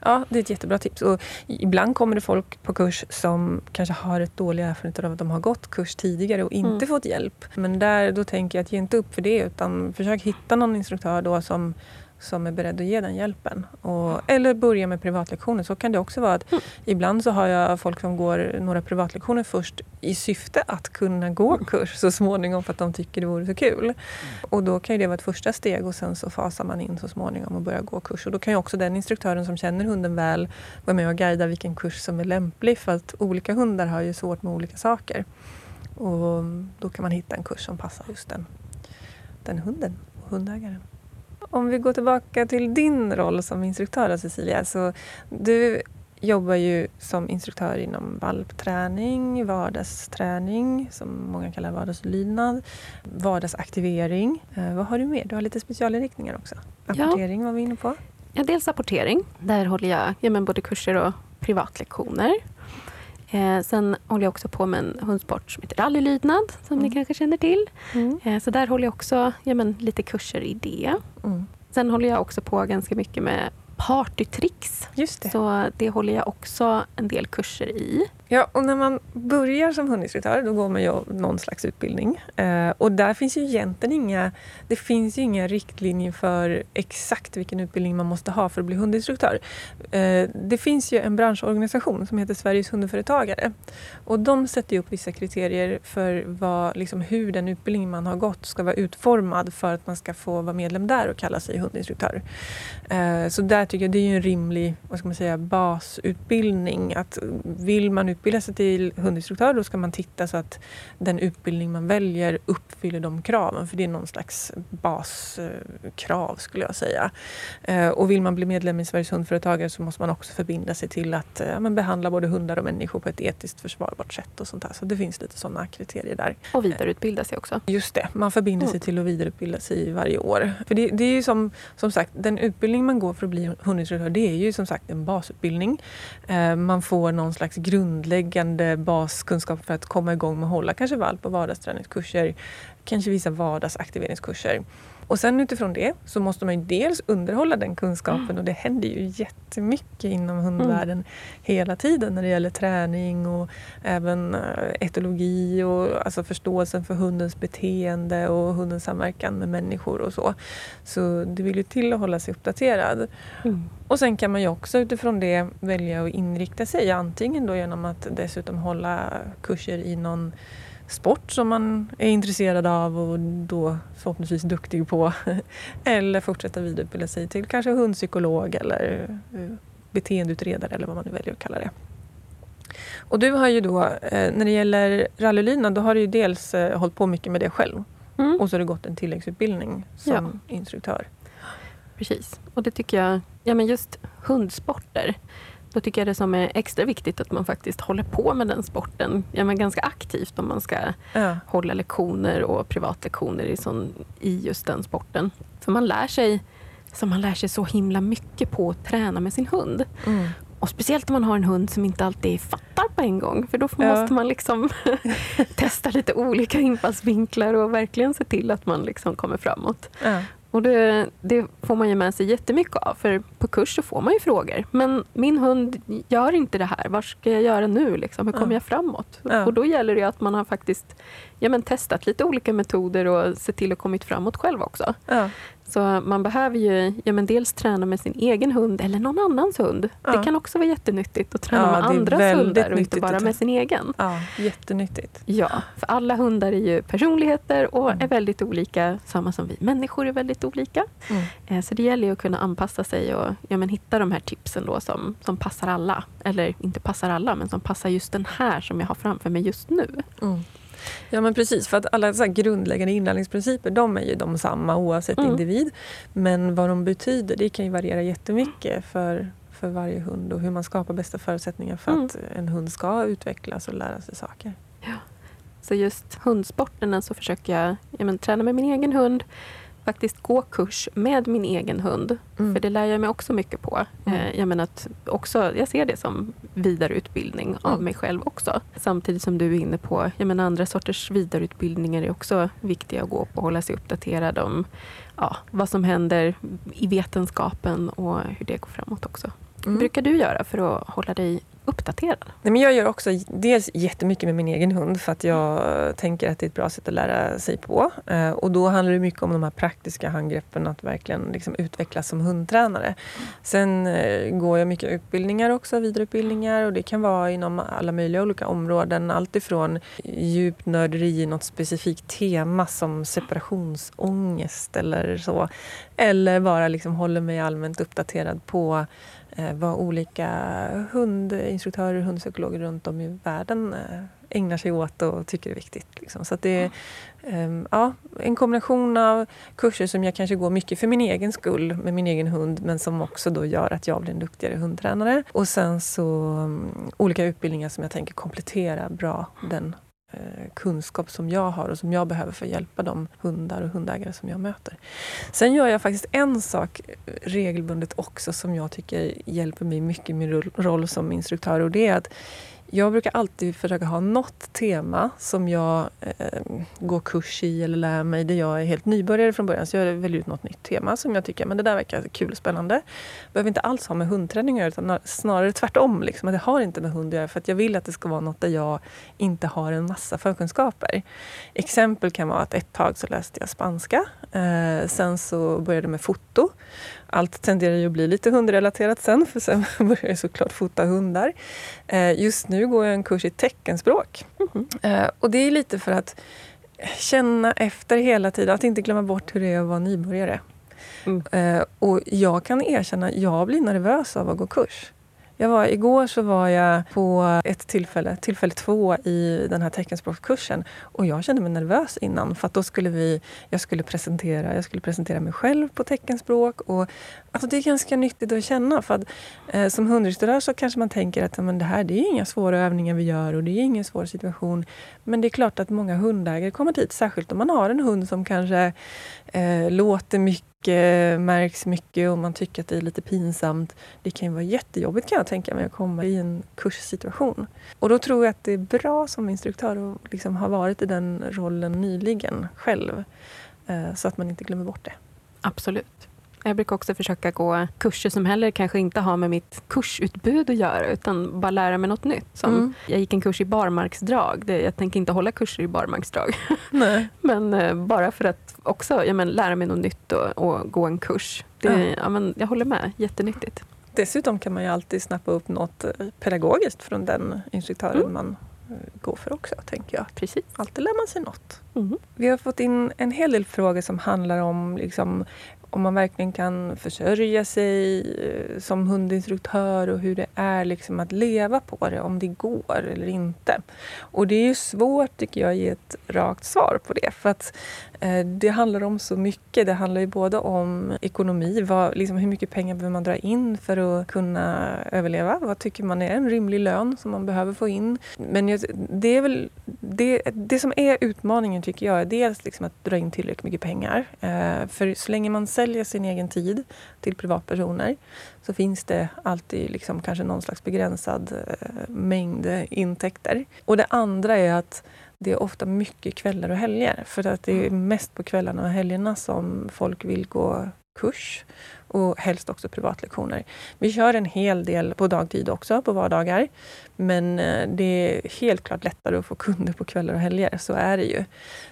Ja, det är ett jättebra tips. Och ibland kommer det folk på kurs som kanske har ett dålig erfarenhet av att de har gått kurs tidigare och inte mm. fått hjälp. Men där, då tänker jag att ge inte upp för det utan försök hitta någon instruktör då som som är beredd att ge den hjälpen. Och, eller börja med privatlektioner. Så kan det också vara. att mm. Ibland så har jag folk som går några privatlektioner först i syfte att kunna gå mm. kurs så småningom för att de tycker det vore så kul. Mm. Och då kan det vara ett första steg och sen så fasar man in så småningom och börjar gå kurs. Och då kan ju också den instruktören som känner hunden väl vara med och guida vilken kurs som är lämplig för att olika hundar har ju svårt med olika saker. Och då kan man hitta en kurs som passar just den, den hunden och hundägaren. Om vi går tillbaka till din roll som instruktör Cecilia. Så du jobbar ju som instruktör inom valpträning, vardagsträning som många kallar vardagslydnad, vardagsaktivering. Eh, vad har du mer? Du har lite specialinriktningar också. Rapportering ja. var vi inne på. Ja, dels apportering. Där håller jag ja, men både kurser och privatlektioner. Eh, sen håller jag också på med en hundsport som heter rallylydnad, som mm. ni kanske känner till. Mm. Eh, så där håller jag också ja, men, lite kurser i det. Mm. Sen håller jag också på ganska mycket med partytricks. Just det. Så det håller jag också en del kurser i. Ja, och när man börjar som hundinstruktör då går man ju någon slags utbildning. Eh, och där finns ju egentligen inga, det finns ju inga riktlinjer för exakt vilken utbildning man måste ha för att bli hundinstruktör. Eh, det finns ju en branschorganisation som heter Sveriges hundföretagare. Och de sätter ju upp vissa kriterier för vad, liksom, hur den utbildning man har gått ska vara utformad för att man ska få vara medlem där och kalla sig hundinstruktör. Eh, så där tycker jag det är ju en rimlig vad ska man säga, basutbildning. Att vill man utbilda sig till hundinstruktör då ska man titta så att den utbildning man väljer uppfyller de kraven. För det är någon slags baskrav skulle jag säga. Eh, och vill man bli medlem i Sveriges hundföretagare så måste man också förbinda sig till att ja, behandla både hundar och människor på ett etiskt försvarbart sätt. och sånt där. Så det finns lite sådana kriterier där. Och vidareutbilda sig också. Just det, man förbinder sig mm. till att vidareutbilda sig varje år. För det, det är ju som, som sagt, den utbildning man går för att bli hundinstruktör det är ju som sagt en basutbildning. Eh, man får någon slags grundläggande baskunskap för att komma igång med att hålla kanske valp och vardagsträningskurser, kanske vissa vardagsaktiveringskurser. Och sen utifrån det så måste man ju dels underhålla den kunskapen mm. och det händer ju jättemycket inom hundvärlden mm. hela tiden när det gäller träning och även eh, etologi och alltså förståelsen för hundens beteende och hundens samverkan med människor och så. Så det vill ju till att hålla sig uppdaterad. Mm. Och sen kan man ju också utifrån det välja att inrikta sig antingen då genom att dessutom hålla kurser i någon sport som man är intresserad av och då förhoppningsvis duktig på. eller fortsätta vidareutbilda sig till kanske hundpsykolog eller eh, beteendeutredare eller vad man nu väljer att kalla det. Och du har ju då, eh, när det gäller rallylydnad, då har du ju dels eh, hållit på mycket med det själv. Mm. Och så har du gått en tilläggsutbildning som ja. instruktör. Precis. Och det tycker jag, ja men just hundsporter då tycker jag det som är extra viktigt att man faktiskt håller på med den sporten ja, men ganska aktivt om man ska ja. hålla lektioner och privatlektioner i, sån, i just den sporten. För man lär sig så man lär sig så himla mycket på att träna med sin hund. Mm. Och Speciellt om man har en hund som inte alltid fattar på en gång. För då ja. måste man liksom testa lite olika infallsvinklar och verkligen se till att man liksom kommer framåt. Ja. Och det, det, får man ju med sig jättemycket av, för på kurs så får man ju frågor. Men min hund gör inte det här, vad ska jag göra nu? Liksom? Hur kommer ja. jag framåt? Ja. Och då gäller det att man har faktiskt ja, men testat lite olika metoder och sett till att kommit framåt själv också. Ja. Så man behöver ju ja, men dels träna med sin egen hund eller någon annans hund. Ja. Det kan också vara jättenyttigt att träna med andras hundar och inte bara med sin egen. Ja, jättenyttigt. Ja, för alla hundar är ju personligheter och mm. är väldigt olika, samma som vi människor är väldigt olika. Mm. Eh, så det gäller ju att kunna anpassa sig och ja, men hitta de här tipsen då som, som passar alla. Eller inte passar alla, men som passar just den här som jag har framför mig just nu. Mm. Ja men precis, för att alla så grundläggande inlärningsprinciper de är ju de samma oavsett mm. individ. Men vad de betyder det kan ju variera jättemycket för, för varje hund och hur man skapar bästa förutsättningar för mm. att en hund ska utvecklas och lära sig saker. Ja. Så just hundsporterna så försöker jag, jag men, träna med min egen hund faktiskt gå kurs med min egen hund. Mm. För det lär jag mig också mycket på. Mm. Eh, jag, menar att också, jag ser det som vidareutbildning mm. av mig själv också. Samtidigt som du är inne på, jag menar andra sorters vidareutbildningar är också viktiga att gå på och hålla sig uppdaterad om ja, vad som händer i vetenskapen och hur det går framåt också. Mm. Vad brukar du göra för att hålla dig uppdaterad? Nej, men jag gör också dels jättemycket med min egen hund för att jag tänker att det är ett bra sätt att lära sig på. Eh, och då handlar det mycket om de här praktiska handgreppen, att verkligen liksom utvecklas som hundtränare. Sen eh, går jag mycket utbildningar också, vidareutbildningar och det kan vara inom alla möjliga olika områden. Alltifrån djupt nörderi i något specifikt tema som separationsångest eller så. Eller bara liksom håller mig allmänt uppdaterad på vad olika hundinstruktörer och hundpsykologer runt om i världen eh, ägnar sig åt och tycker är viktigt. Liksom. Så det är um, ja, en kombination av kurser som jag kanske går mycket för min egen skull med min egen hund men som också då gör att jag blir en duktigare hundtränare. Och sen så um, olika utbildningar som jag tänker komplettera bra den eh, Eh, kunskap som jag har och som jag behöver för att hjälpa de hundar och hundägare som jag möter. Sen gör jag faktiskt en sak regelbundet också som jag tycker hjälper mig mycket i min roll som instruktör och det är att jag brukar alltid försöka ha något tema som jag eh, går kurs i eller lär mig där jag är helt nybörjare från början. Så jag väljer ut något nytt tema som jag tycker men det där verkar kul och spännande. Det behöver inte alls ha med hundträning att göra utan snarare tvärtom. Liksom, att det har inte med hund att göra för att jag vill att det ska vara något där jag inte har en massa förkunskaper. Exempel kan vara att ett tag så läste jag spanska. Eh, sen så började jag med foto allt tenderar ju att bli lite hundrelaterat sen, för sen börjar jag såklart fota hundar. Eh, just nu går jag en kurs i teckenspråk. Mm. Och det är lite för att känna efter hela tiden, att inte glömma bort hur det är att vara nybörjare. Mm. Eh, och jag kan erkänna, jag blir nervös av att gå kurs. Jag var, igår så var jag på ett tillfälle, tillfälle två i den här teckenspråkskursen och jag kände mig nervös innan för att då skulle vi, jag skulle presentera, jag skulle presentera mig själv på teckenspråk och alltså det är ganska nyttigt att känna för att eh, som hundinstruktör så kanske man tänker att men det här det är inga svåra övningar vi gör och det är ingen svår situation. Men det är klart att många hundägare kommer dit, särskilt om man har en hund som kanske eh, låter mycket Eh, märks mycket och man tycker att det är lite pinsamt. Det kan ju vara jättejobbigt kan jag tänka mig att komma i en kurssituation. Och då tror jag att det är bra som instruktör att liksom ha varit i den rollen nyligen själv. Eh, så att man inte glömmer bort det. Absolut. Jag brukar också försöka gå kurser som heller kanske inte har med mitt kursutbud att göra, utan bara lära mig något nytt. Som mm. Jag gick en kurs i barmarksdrag. Jag tänker inte hålla kurser i barmarksdrag. Nej. men eh, bara för att också ja, men, lära mig något nytt och, och gå en kurs. Det, ja. ja. men, jag håller med, jättenyttigt. Dessutom kan man ju alltid snappa upp något eh, pedagogiskt från den instruktören mm. man eh, går för också, tänker jag. Precis. Alltid lär man sig något. Mm. Vi har fått in en hel del frågor som handlar om liksom, om man verkligen kan försörja sig eh, som hundinstruktör och hur det är liksom att leva på det, om det går eller inte. Och det är ju svårt tycker jag att ge ett rakt svar på det för att Eh, det handlar om så mycket. Det handlar ju både om ekonomi, vad, liksom hur mycket pengar behöver man dra in för att kunna överleva? Vad tycker man är en rimlig lön som man behöver få in? Men det är väl det, det som är utmaningen tycker jag är dels liksom att dra in tillräckligt mycket pengar. Eh, för så länge man säljer sin egen tid till privatpersoner så finns det alltid liksom kanske någon slags begränsad eh, mängd intäkter. Och det andra är att det är ofta mycket kvällar och helger. För att det är mm. mest på kvällarna och helgerna som folk vill gå kurs och helst också privatlektioner. Vi kör en hel del på dagtid också, på vardagar. Men eh, det är helt klart lättare att få kunder på kvällar och helger, så är det ju.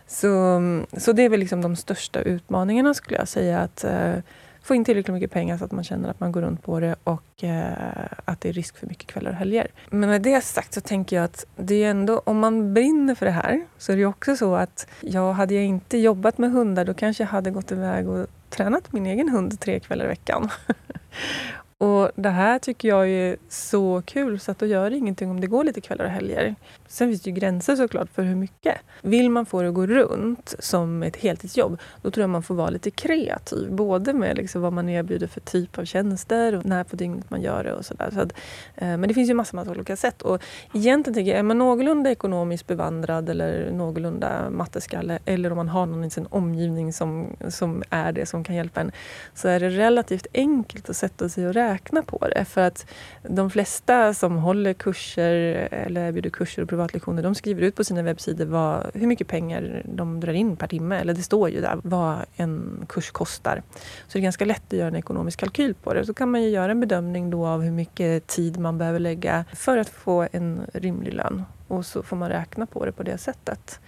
Så, så det är väl liksom de största utmaningarna skulle jag säga. att eh, få in tillräckligt mycket pengar så att man känner att man går runt på det och eh, att det är risk för mycket kvällar och helger. Men med det sagt så tänker jag att det är ändå, om man brinner för det här så är det också så att ja, hade jag inte jobbat med hundar då kanske jag hade gått iväg och tränat min egen hund tre kvällar i veckan. Och det här tycker jag är så kul så att då gör det ingenting om det går lite kvällar och helger. Sen finns det ju gränser såklart för hur mycket. Vill man få det att gå runt som ett heltidsjobb, då tror jag man får vara lite kreativ. Både med liksom vad man erbjuder för typ av tjänster och när på dygnet man gör det och sådär. Så att, eh, men det finns ju massor av olika sätt. Och egentligen tänker jag, är man någorlunda ekonomiskt bevandrad eller någorlunda matteskalle eller om man har någon i sin omgivning som, som är det som kan hjälpa en, så är det relativt enkelt att sätta sig och räkna på det. För att de flesta som håller kurser eller erbjuder kurser och privatlektioner, de skriver ut på sina webbsidor vad, hur mycket pengar de drar in per timme. Eller det står ju där vad en kurs kostar. Så det är ganska lätt att göra en ekonomisk kalkyl på det. Så kan man ju göra en bedömning då av hur mycket tid man behöver lägga för att få en rimlig lön. Och så får man räkna på det på det sättet.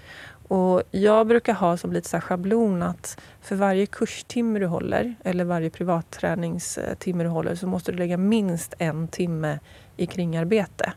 Och jag brukar ha som lite så schablon att för varje kurstimme du håller eller varje privatträningstimme du håller så måste du lägga minst en timme i kringarbete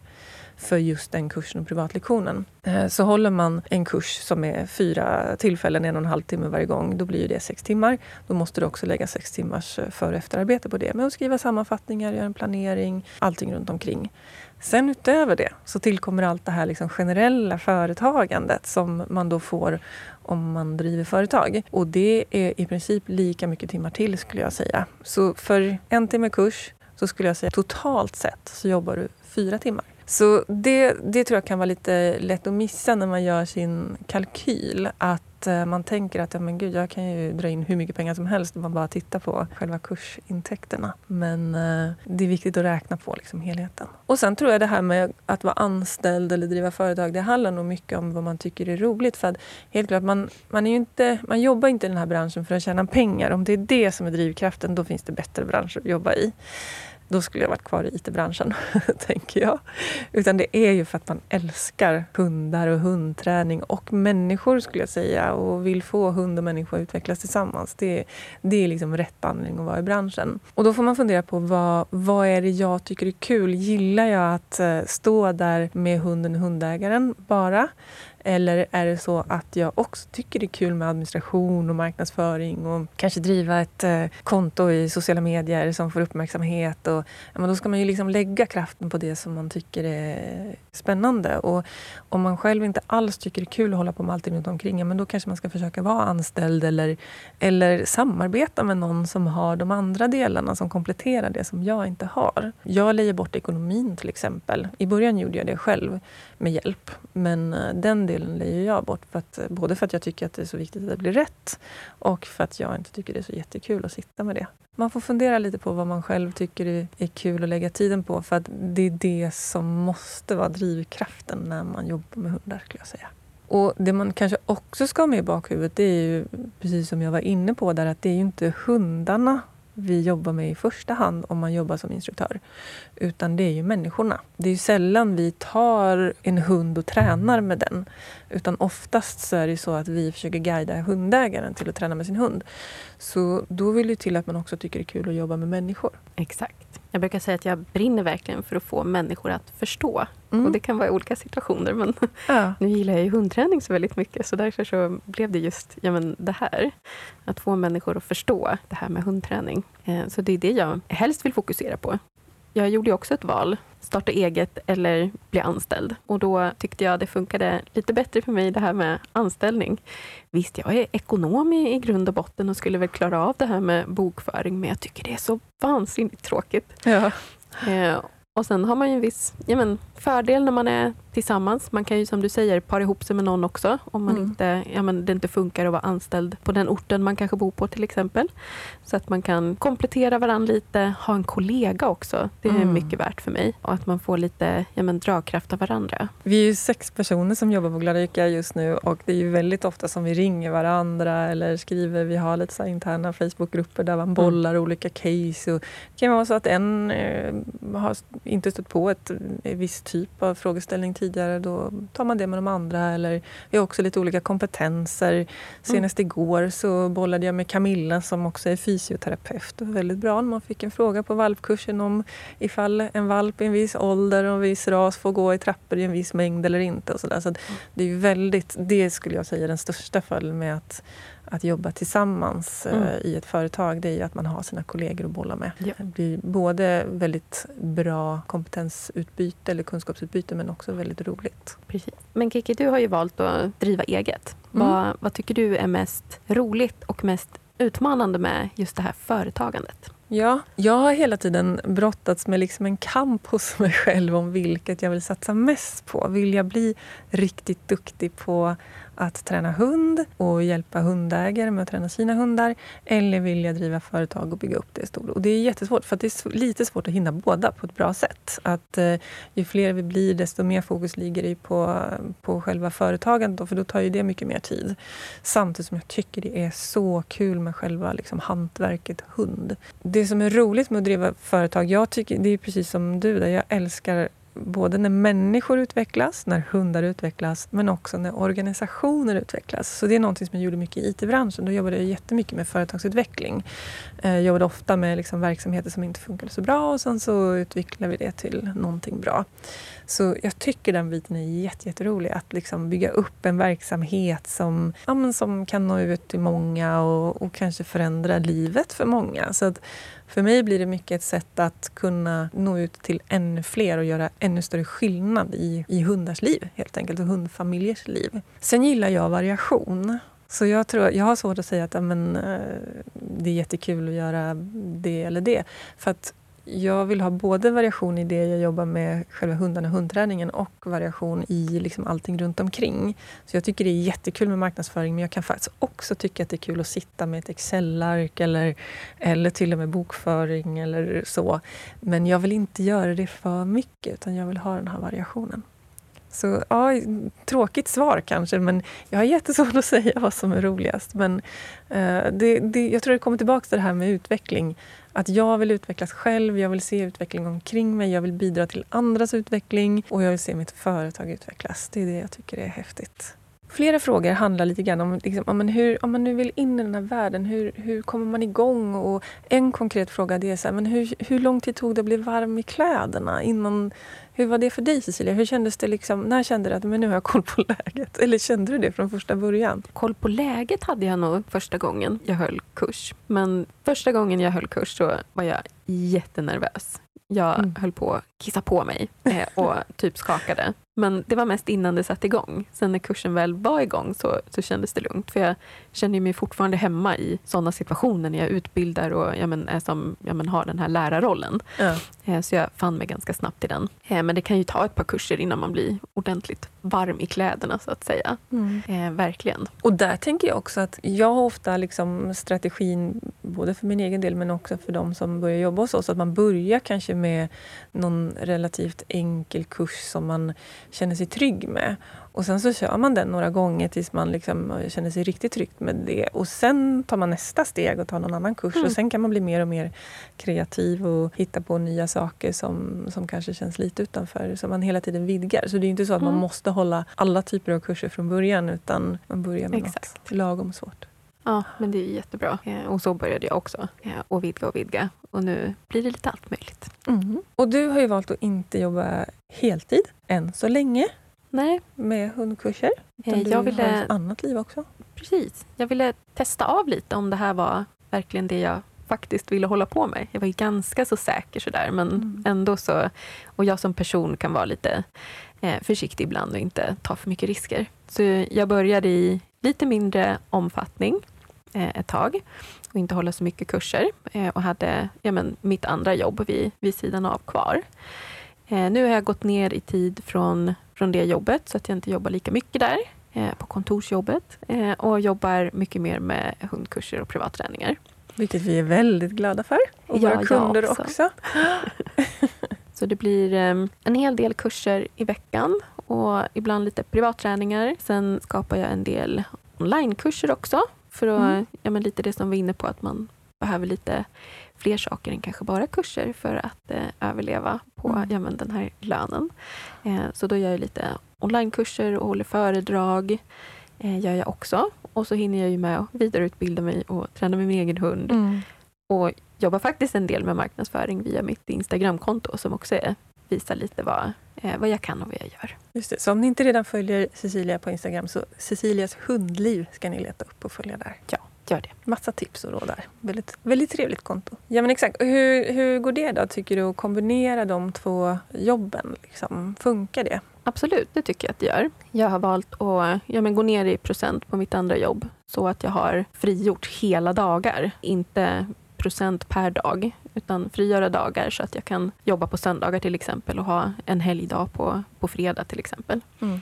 för just den kursen och privatlektionen. Eh, så håller man en kurs som är fyra tillfällen, en och en halv timme varje gång, då blir det sex timmar. Då måste du också lägga sex timmars eh, för och efterarbete på det med att skriva sammanfattningar, göra en planering, allting runt omkring. Sen utöver det så tillkommer allt det här liksom generella företagandet som man då får om man driver företag. Och det är i princip lika mycket timmar till skulle jag säga. Så för en timme kurs så skulle jag säga totalt sett så jobbar du fyra timmar. Så det, det tror jag kan vara lite lätt att missa när man gör sin kalkyl. Att eh, man tänker att ja, men gud, jag kan ju dra in hur mycket pengar som helst om man bara tittar på själva kursintäkterna. Men eh, det är viktigt att räkna på liksom helheten. Och sen tror jag det här med att vara anställd eller driva företag, det handlar nog mycket om vad man tycker är roligt. För att helt klart, man, man, är inte, man jobbar inte i den här branschen för att tjäna pengar. Om det är det som är drivkraften, då finns det bättre branscher att jobba i då skulle jag varit kvar i IT-branschen, tänker jag. Utan det är ju för att man älskar hundar och hundträning och människor skulle jag säga och vill få hund och människa att utvecklas tillsammans. Det, det är liksom rätt anledning att vara i branschen. Och då får man fundera på vad, vad är det jag tycker är kul? Gillar jag att eh, stå där med hunden och hundägaren bara? Eller är det så att jag också tycker det är kul med administration och marknadsföring och kanske driva ett eh, konto i sociala medier som får uppmärksamhet. Och, ja, men då ska man ju liksom lägga kraften på det som man tycker är spännande. Och om man själv inte alls tycker det är kul att hålla på med allting runt omkring, ja, men då kanske man ska försöka vara anställd eller, eller samarbeta med någon som har de andra delarna som kompletterar det som jag inte har. Jag lejer bort ekonomin till exempel. I början gjorde jag det själv med hjälp. Men eh, den delen lejer jag bort. För att, eh, både för att jag tycker att det är så viktigt att det blir rätt och för att jag inte tycker det är så jättekul att sitta med det. Man får fundera lite på vad man själv tycker är kul att lägga tiden på för att det är det som måste vara drivkraften när man jobbar med hundar skulle jag säga. Och Det man kanske också ska ha med i bakhuvudet det är ju, precis som jag var inne på där, att det är ju inte hundarna vi jobbar med i första hand om man jobbar som instruktör. Utan det är ju människorna. Det är ju sällan vi tar en hund och tränar med den. Utan oftast så är det så att vi försöker guida hundägaren till att träna med sin hund. Så då vill det till att man också tycker det är kul att jobba med människor. Exakt. Jag brukar säga att jag brinner verkligen för att få människor att förstå. Mm. Och Det kan vara i olika situationer, men ja. nu gillar jag ju hundträning så väldigt mycket, så därför så blev det just ja, men det här. Att få människor att förstå det här med hundträning. Eh, så det är det jag helst vill fokusera på. Jag gjorde också ett val starta eget eller bli anställd. Och då tyckte jag det funkade lite bättre för mig det här med anställning. Visst, jag är ekonom i, i grund och botten och skulle väl klara av det här med bokföring, men jag tycker det är så vansinnigt tråkigt. Ja. Eh, och sen har man ju en viss ja, men, fördel när man är tillsammans. Man kan ju som du säger para ihop sig med någon också om man mm. inte, ja, men det inte funkar att vara anställd på den orten man kanske bor på till exempel. Så att man kan komplettera varandra lite, ha en kollega också. Det är mm. mycket värt för mig. Och att man får lite ja, men, dragkraft av varandra. Vi är ju sex personer som jobbar på Glada Lycka just nu och det är ju väldigt ofta som vi ringer varandra eller skriver. Vi har lite så interna Facebookgrupper där man mm. bollar mm. olika case. Och det kan vara så att en eh, har inte stött på ett, en viss typ av frågeställning tidigare, då tar man det med de andra. Eller vi har också lite olika kompetenser. Senast mm. igår så bollade jag med Camilla som också är fysioterapeut. Det var väldigt bra när man fick en fråga på valpkursen om ifall en valp i en viss ålder och en viss ras får gå i trappor i en viss mängd eller inte. Och så där. Så mm. det är väldigt, det skulle jag säga är den största fördelen med att att jobba tillsammans eh, mm. i ett företag, det är att man har sina kollegor att bolla med. Ja. Det blir både väldigt bra kompetensutbyte eller kunskapsutbyte men också väldigt roligt. Precis. Men Kiki, du har ju valt att driva eget. Mm. Vad, vad tycker du är mest roligt och mest utmanande med just det här företagandet? Ja, jag har hela tiden brottats med liksom en kamp hos mig själv om vilket jag vill satsa mest på. Vill jag bli riktigt duktig på att träna hund och hjälpa hundägare med att träna sina hundar eller vill jag driva företag och bygga upp det stort? Och det är jättesvårt, för det är lite svårt att hinna båda på ett bra sätt. Att eh, ju fler vi blir, desto mer fokus ligger det på, på själva företagandet, då, för då tar ju det mycket mer tid. Samtidigt som jag tycker det är så kul med själva liksom, hantverket hund. Det som är roligt med att driva företag, jag tycker, det är precis som du, där jag älskar både när människor utvecklas, när hundar utvecklas, men också när organisationer utvecklas. Så det är något som jag gjorde mycket i IT-branschen. Då jobbade jag jättemycket med företagsutveckling. Jag jobbade ofta med liksom verksamheter som inte funkade så bra och sen så utvecklade vi det till någonting bra. Så jag tycker den biten är jätterolig. Att liksom bygga upp en verksamhet som, ja, som kan nå ut till många och, och kanske förändra livet för många. Så att för mig blir det mycket ett sätt att kunna nå ut till ännu fler och göra ännu större skillnad i, i hundars liv, helt enkelt, och hundfamiljers liv. Sen gillar jag variation. Så jag, tror, jag har svårt att säga att amen, eh, det är jättekul att göra det eller det. För att jag vill ha både variation i det jag jobbar med, själva hundarna och hundträningen, och variation i liksom allting runt omkring. Så jag tycker det är jättekul med marknadsföring, men jag kan faktiskt också tycka att det är kul att sitta med ett Excel-ark eller, eller till och med bokföring eller så. Men jag vill inte göra det för mycket, utan jag vill ha den här variationen. Så ja, tråkigt svar kanske, men jag har jättesvårt att säga vad som är roligast. Men eh, det, det, jag tror det kommer tillbaka till det här med utveckling. Att jag vill utvecklas själv, jag vill se utveckling omkring mig, jag vill bidra till andras utveckling och jag vill se mitt företag utvecklas. Det är det jag tycker är häftigt. Flera frågor handlar lite grann om, liksom, om, hur, om man nu vill in i den här världen, hur, hur kommer man igång? Och en konkret fråga det är så här, men hur, hur lång tid tog det att bli varm i kläderna? Innan, hur var det för dig Cecilia? Hur kändes det liksom, när kände du att men nu har jag koll på läget? Eller kände du det från första början? Koll på läget hade jag nog första gången jag höll kurs. Men första gången jag höll kurs så var jag jättenervös. Jag mm. höll på att kissa på mig eh, och typ skakade. Men det var mest innan det satte igång. Sen när kursen väl var igång så, så kändes det lugnt. För jag känner mig fortfarande hemma i sådana situationer när jag utbildar och ja, men, är som, ja, men, har den här lärarrollen. Ja. Eh, så jag fann mig ganska snabbt i den. Eh, men det kan ju ta ett par kurser innan man blir ordentligt varm i kläderna så att säga. Mm. Eh, verkligen. Och där tänker jag också att jag har ofta liksom strategin, både för min egen del men också för de som börjar jobba hos oss, att man börjar kanske med någon relativt enkel kurs som man känner sig trygg med. Och sen så kör man den några gånger tills man liksom känner sig riktigt trygg med det. Och sen tar man nästa steg och tar någon annan kurs. Mm. Och sen kan man bli mer och mer kreativ och hitta på nya saker som, som kanske känns lite utanför. Så man hela tiden vidgar. Så det är inte så att mm. man måste hålla alla typer av kurser från början utan man börjar med Exakt. något lagom svårt. Ja, men det är jättebra. Eh, och så började jag också. Och vidga och vidga. Och nu blir det lite allt möjligt. Mm. Och du har ju valt att inte jobba heltid än så länge. Nej. Med hundkurser. Utan eh, jag du ville, har ett annat liv också. Precis. Jag ville testa av lite om det här var verkligen det jag faktiskt ville hålla på med. Jag var ganska så säker sådär, men mm. ändå så... Och jag som person kan vara lite eh, försiktig ibland och inte ta för mycket risker. Så jag började i lite mindre omfattning eh, ett tag och inte hålla så mycket kurser eh, och hade ja, men, mitt andra jobb vid, vid sidan av kvar. Eh, nu har jag gått ner i tid från, från det jobbet så att jag inte jobbar lika mycket där eh, på kontorsjobbet eh, och jobbar mycket mer med hundkurser och privatträningar. Vilket vi är väldigt glada för. Och ja, våra kunder också. också. så det blir eh, en hel del kurser i veckan och ibland lite privatträningar. Sen skapar jag en del onlinekurser också för att, mm. ja, men lite det som vi var inne på, att man behöver lite fler saker än kanske bara kurser för att eh, överleva på mm. ja, men den här lönen. Eh, så då gör jag lite onlinekurser och håller föredrag. Eh, gör jag också. Och så hinner jag ju med att vidareutbilda mig och träna med min egen hund. Mm. Och jobbar faktiskt en del med marknadsföring via mitt Instagramkonto som också är, visar lite vad, eh, vad jag kan och vad jag gör. Just det. Så om ni inte redan följer Cecilia på Instagram så Cecilias hundliv ska ni leta upp och följa där. Ja, gör det. Massa tips och råd där. Väldigt, väldigt trevligt konto. Ja men exakt. Hur, hur går det då tycker du att kombinera de två jobben? Liksom? Funkar det? Absolut, det tycker jag att det gör. Jag har valt att ja, men gå ner i procent på mitt andra jobb så att jag har frigjort hela dagar. Inte procent per dag, utan frigöra dagar så att jag kan jobba på söndagar till exempel och ha en helgdag på, på fredag till exempel. Mm.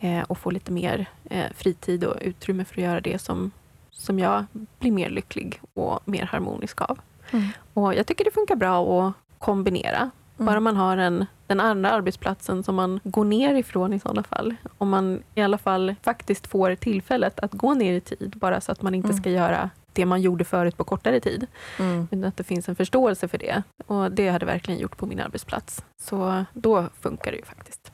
Eh, och få lite mer eh, fritid och utrymme för att göra det som, som jag blir mer lycklig och mer harmonisk av. Mm. Och Jag tycker det funkar bra att kombinera. Mm. Bara man har en, den andra arbetsplatsen som man går ner ifrån i sådana fall. Om man i alla fall faktiskt får tillfället att gå ner i tid, bara så att man inte mm. ska göra det man gjorde förut på kortare tid. Mm. Men att det finns en förståelse för det. Och det hade verkligen gjort på min arbetsplats. Så då funkar det ju faktiskt.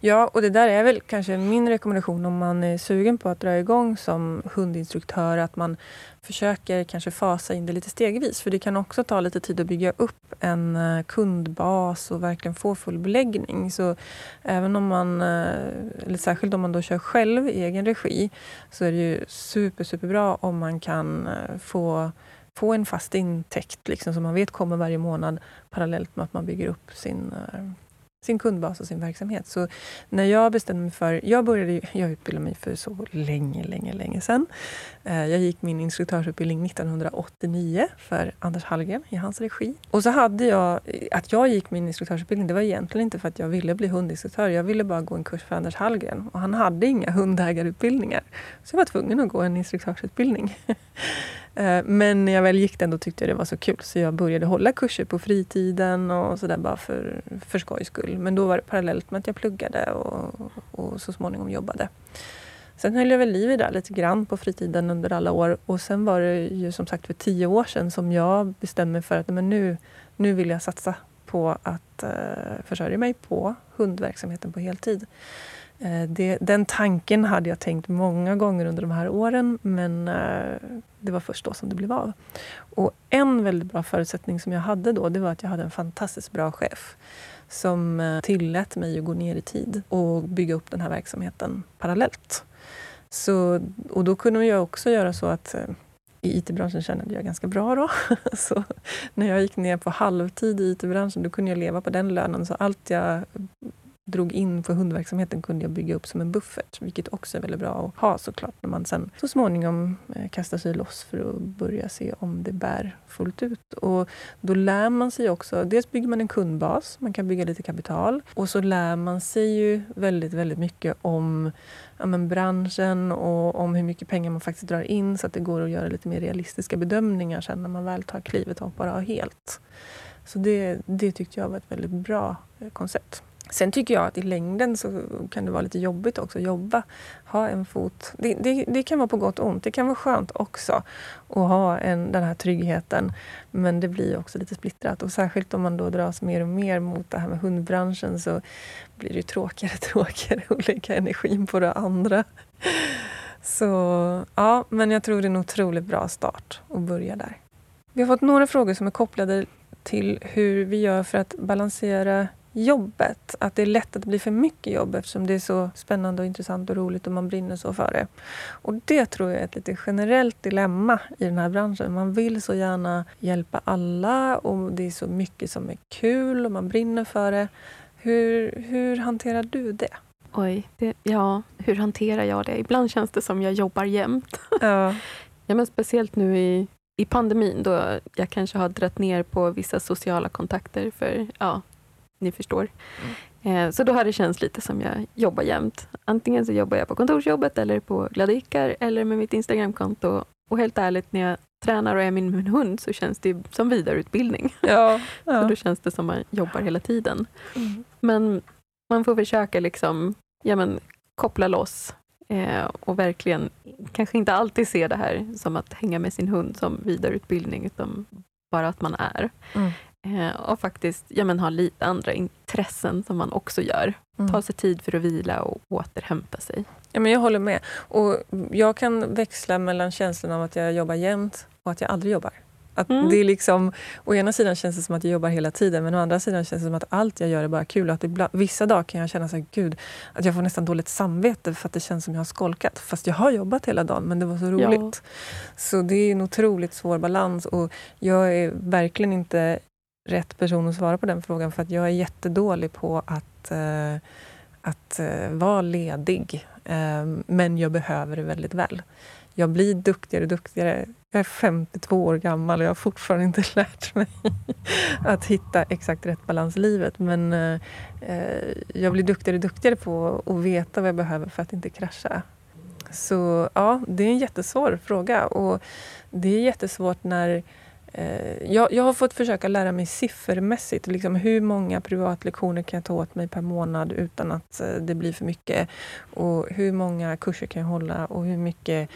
Ja, och det där är väl kanske min rekommendation om man är sugen på att dra igång som hundinstruktör, att man försöker kanske fasa in det lite stegvis. För det kan också ta lite tid att bygga upp en eh, kundbas och verkligen få full beläggning. Så även om man, eh, eller särskilt om man då kör själv i egen regi, så är det ju super, superbra om man kan eh, få få en fast intäkt liksom, som man vet kommer varje månad parallellt med att man bygger upp sin sin kundbas och sin verksamhet. Så när jag bestämde mig för... Jag började jag utbildade mig för så länge, länge, länge sedan. Eh, jag gick min instruktörsutbildning 1989 för Anders Hallgren i hans regi. Och så hade jag... Att jag gick min instruktörsutbildning det var egentligen inte för att jag ville bli hundinstruktör. Jag ville bara gå en kurs för Anders Hallgren. Och han hade inga hundägarutbildningar. Så jag var tvungen att gå en instruktörsutbildning. Eh, men när jag väl gick den då tyckte jag det var så kul så jag började hålla kurser på fritiden och sådär bara för, för skojs skull. Men då var det parallellt med att jag pluggade och, och så småningom jobbade. Sen höll jag väl liv i det lite grann på fritiden under alla år och sen var det ju som sagt för tio år sedan som jag bestämde mig för att men nu, nu vill jag satsa på att eh, försörja mig på hundverksamheten på heltid. Eh, det, den tanken hade jag tänkt många gånger under de här åren men eh, det var först då som det blev av. Och en väldigt bra förutsättning som jag hade då det var att jag hade en fantastiskt bra chef som eh, tillät mig att gå ner i tid och bygga upp den här verksamheten parallellt. Så, och då kunde jag också göra så att i IT-branschen tjänade jag ganska bra då. Så när jag gick ner på halvtid i IT-branschen då kunde jag leva på den lönen. Så allt jag drog in för hundverksamheten kunde jag bygga upp som en buffert, vilket också är väldigt bra att ha såklart när man sen så småningom eh, kastar sig loss för att börja se om det bär fullt ut. Och då lär man sig också, dels bygger man en kundbas, man kan bygga lite kapital och så lär man sig ju väldigt, väldigt mycket om ja, men branschen och om hur mycket pengar man faktiskt drar in så att det går att göra lite mer realistiska bedömningar sen när man väl tar klivet och hoppar av helt. Så det, det tyckte jag var ett väldigt bra eh, koncept. Sen tycker jag att i längden så kan det vara lite jobbigt också att jobba. Ha en fot. Det, det, det kan vara på gott och ont. Det kan vara skönt också att ha en, den här tryggheten. Men det blir också lite splittrat. Och särskilt om man då dras mer och mer mot det här med hundbranschen så blir det tråkigare och tråkigare att lägga energin på det andra. Så ja, men jag tror det är en otroligt bra start att börja där. Vi har fått några frågor som är kopplade till hur vi gör för att balansera jobbet. Att det är lätt att det blir för mycket jobb eftersom det är så spännande och intressant och roligt och man brinner så för det. Och det tror jag är ett lite generellt dilemma i den här branschen. Man vill så gärna hjälpa alla och det är så mycket som är kul och man brinner för det. Hur, hur hanterar du det? Oj, det, ja, hur hanterar jag det? Ibland känns det som jag jobbar jämt. Ja. ja, men speciellt nu i, i pandemin då jag kanske har dragit ner på vissa sociala kontakter för ja, ni förstår. Mm. Så då har det känts lite som jag jobbar jämt. Antingen så jobbar jag på kontorsjobbet eller på Gladikar eller med mitt Instagramkonto. Och helt ärligt, när jag tränar och är med min hund så känns det som vidareutbildning. Ja, ja. så då känns det som man jobbar hela tiden. Mm. Men man får försöka liksom, ja, men, koppla loss eh, och verkligen kanske inte alltid se det här som att hänga med sin hund som vidareutbildning, utan bara att man är. Mm. Eh, och faktiskt ja, men ha lite andra intressen som man också gör. Mm. Ta sig tid för att vila och återhämta sig. Ja, men jag håller med. Och jag kan växla mellan känslan av att jag jobbar jämt och att jag aldrig jobbar. Att mm. det är liksom, å ena sidan känns det som att jag jobbar hela tiden men å andra sidan känns det som att allt jag gör är bara kul. att ibland, vissa dagar kan jag känna så här, gud, att jag får nästan dåligt samvete för att det känns som jag har skolkat. Fast jag har jobbat hela dagen men det var så roligt. Ja. Så det är en otroligt svår balans och jag är verkligen inte rätt person att svara på den frågan för att jag är jättedålig på att, eh, att eh, vara ledig. Eh, men jag behöver det väldigt väl. Jag blir duktigare och duktigare. Jag är 52 år gammal och jag har fortfarande inte lärt mig att hitta exakt rätt balans i livet. Men eh, eh, jag blir duktigare och duktigare på att veta vad jag behöver för att inte krascha. Så ja, det är en jättesvår fråga och det är jättesvårt när jag, jag, har fått försöka lära mig siffermässigt. Liksom hur många privatlektioner kan jag ta åt mig per månad utan att eh, det blir för mycket? Och hur många kurser kan jag hålla? Och hur mycket,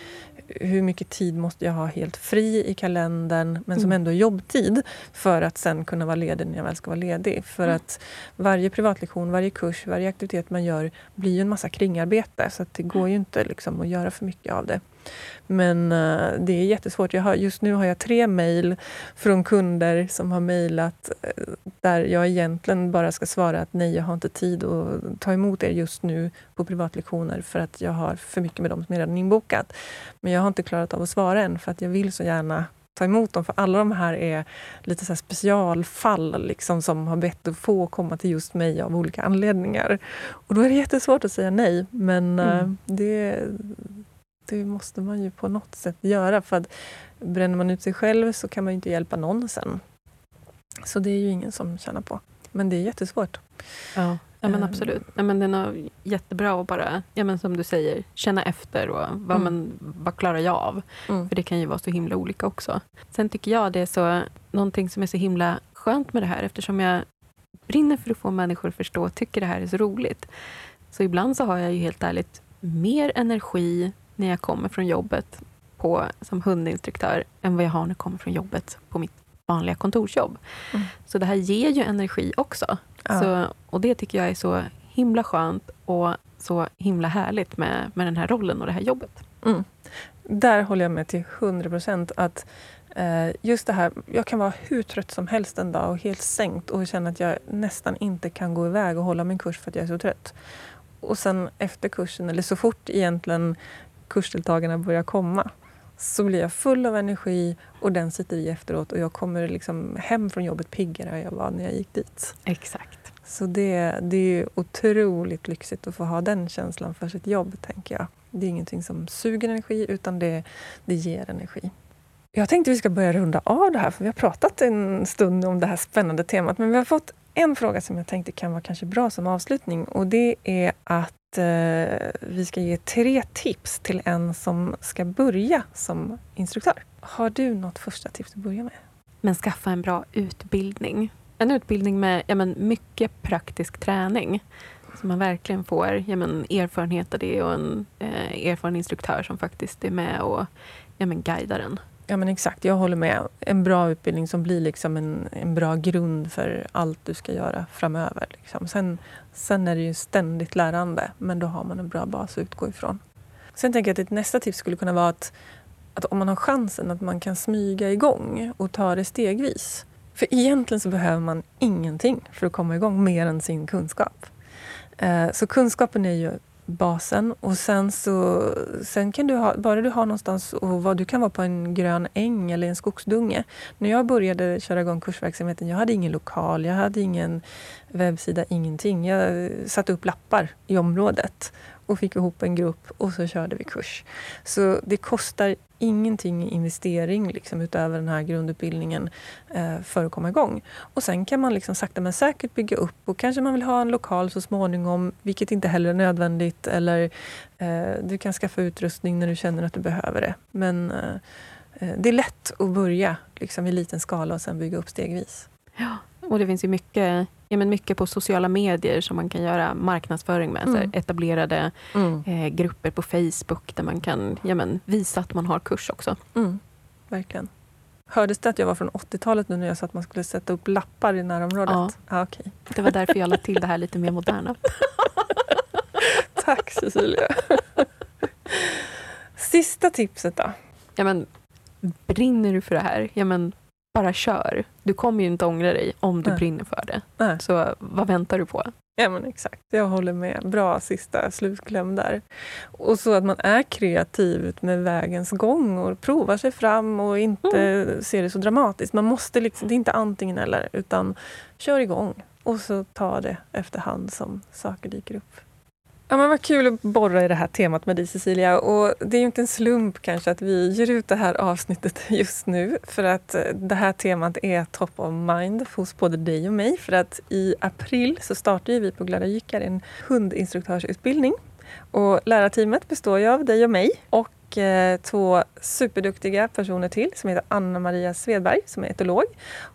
hur mycket tid måste jag ha helt fri i kalendern men som mm. ändå är jobbtid för att sen kunna vara ledig när jag väl ska vara ledig. För mm. att varje privatlektion, varje kurs, varje aktivitet man gör blir ju en massa kringarbete så det går ju inte liksom att göra för mycket av det. Men uh, det är jättesvårt. Jag har, just nu har jag tre mejl från kunder som har mejlat uh, där jag egentligen bara ska svara att nej, jag har inte tid att ta emot er just nu på privatlektioner för att jag har för mycket med dem som är redan inbokat. Men jag har inte klarat av att svara än för att jag vill så gärna ta emot dem. För alla de här är lite så specialfall liksom, som har bett att få komma till just mig av olika anledningar. Och då är det jättesvårt att säga nej. Men mm. uh, det, det måste man ju på något sätt göra. För att bränner man ut sig själv så kan man inte hjälpa någon sen. Så det är ju ingen som tjänar på. Men det är jättesvårt. Ja. Ja, men ehm. absolut. Ja, men det är nog jättebra att bara, ja, men som du säger, känna efter och vad, mm. men, vad klarar jag av? Mm. För det kan ju vara så himla olika också. Sen tycker jag det är så, någonting som är så himla skönt med det här, eftersom jag brinner för att få människor att förstå och tycker det här är så roligt. Så ibland så har jag ju helt ärligt mer energi när jag kommer från jobbet på, som hundinstruktör än vad jag har när jag kommer från jobbet på mitt vanliga kontorsjobb. Mm. Så det här ger ju energi också. Ja. Så, och det tycker jag är så himla skönt och så himla härligt med, med den här rollen och det här jobbet. Mm. Där håller jag med till 100 procent. Att eh, just det här, jag kan vara hur trött som helst en dag och helt sänkt och känna att jag nästan inte kan gå iväg och hålla min kurs för att jag är så trött. Och sen efter kursen, eller så fort egentligen kursdeltagarna börjar komma, så blir jag full av energi och den sitter i efteråt och jag kommer liksom hem från jobbet piggare än jag var när jag gick dit. Exakt. Så det, det är otroligt lyxigt att få ha den känslan för sitt jobb, tänker jag. Det är ingenting som suger energi, utan det, det ger energi. Jag tänkte vi ska börja runda av det här, för vi har pratat en stund om det här spännande temat. Men vi har fått en fråga som jag tänkte kan vara kanske bra som avslutning och det är att eh, vi ska ge tre tips till en som ska börja som instruktör. Har du något första tips att börja med? Men skaffa en bra utbildning. En utbildning med ja, men, mycket praktisk träning. Så man verkligen får ja, men, erfarenhet av det och en eh, erfaren instruktör som faktiskt är med och ja, men, guidar en. Ja men exakt, jag håller med. En bra utbildning som blir liksom en, en bra grund för allt du ska göra framöver. Liksom. Sen, sen är det ju ständigt lärande, men då har man en bra bas att utgå ifrån. Sen tänker jag att ett nästa tips skulle kunna vara att, att om man har chansen att man kan smyga igång och ta det stegvis. För egentligen så behöver man ingenting för att komma igång mer än sin kunskap. Eh, så kunskapen är ju basen. Och sen så sen kan du ha, bara du har någonstans och vad du kan vara på en grön äng eller en skogsdunge. När jag började köra igång kursverksamheten, jag hade ingen lokal, jag hade ingen webbsida, ingenting. Jag satte upp lappar i området och fick ihop en grupp och så körde vi kurs. Så det kostar ingenting i investering liksom, utöver den här grundutbildningen eh, för att komma igång. Och sen kan man liksom sakta men säkert bygga upp och kanske man vill ha en lokal så småningom, vilket inte heller är nödvändigt. Eller eh, du kan skaffa utrustning när du känner att du behöver det. Men eh, eh det är lätt att börja liksom, i liten skala och sen bygga upp stegvis. Ja, och det finns ju mycket ja, men mycket på sociala medier som man kan göra marknadsföring med. Mm. Så etablerade mm. eh, grupper på Facebook där man kan ja, men, visa att man har kurs också. Mm. Verkligen. Hördes det att jag var från 80-talet nu när jag sa att man skulle sätta upp lappar i närområdet? Ja. Ah, okay. Det var därför jag lade till det här lite mer moderna. Tack Cecilia. Sista tipset då? Ja, men, brinner du för det här, ja, men, bara kör. Du kommer ju inte ångra dig om du Nej. brinner för det. Nej. Så vad väntar du på? Ja men exakt, jag håller med. Bra sista slutkläm där. Och så att man är kreativ med vägens gång och provar sig fram och inte mm. ser det så dramatiskt. Man måste liksom, det är inte antingen eller, utan kör igång. Och så ta det efterhand som saker dyker upp. Ja, men vad kul att borra i det här temat med dig Cecilia. Och det är ju inte en slump kanske att vi ger ut det här avsnittet just nu. För att eh, det här temat är top of mind hos både dig och mig. För att i april så startar vi på Glada Jyckar en hundinstruktörsutbildning. Och lärarteamet består ju av dig och mig. Och Eh, två superduktiga personer till som heter Anna-Maria Svedberg som är etolog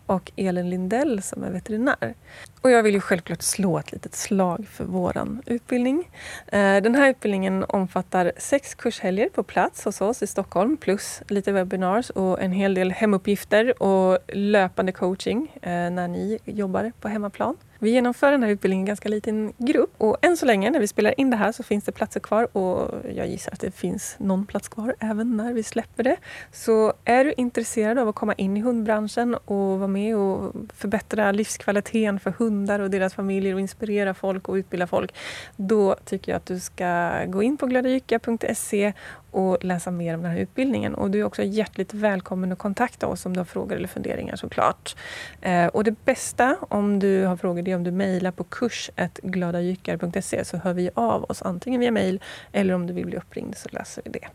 och Elin Lindell som är veterinär. Och jag vill ju självklart slå ett litet slag för våran utbildning. Eh, den här utbildningen omfattar sex kurshelger på plats hos oss i Stockholm plus lite webinars och en hel del hemuppgifter och löpande coaching eh, när ni jobbar på hemmaplan. Vi genomför den här utbildningen i en ganska liten grupp och än så länge när vi spelar in det här så finns det platser kvar och jag gissar att det finns någon plats kvar även när vi släpper det. Så är du intresserad av att komma in i hundbranschen och vara med och förbättra livskvaliteten för hundar och deras familjer och inspirera folk och utbilda folk, då tycker jag att du ska gå in på gladajycka.se och läsa mer om den här utbildningen. Och du är också hjärtligt välkommen att kontakta oss om du har frågor eller funderingar såklart. Eh, och det bästa om du har frågor det är om du mejlar på kurs.gladajyckar.se så hör vi av oss antingen via mejl eller om du vill bli uppringd så löser vi det.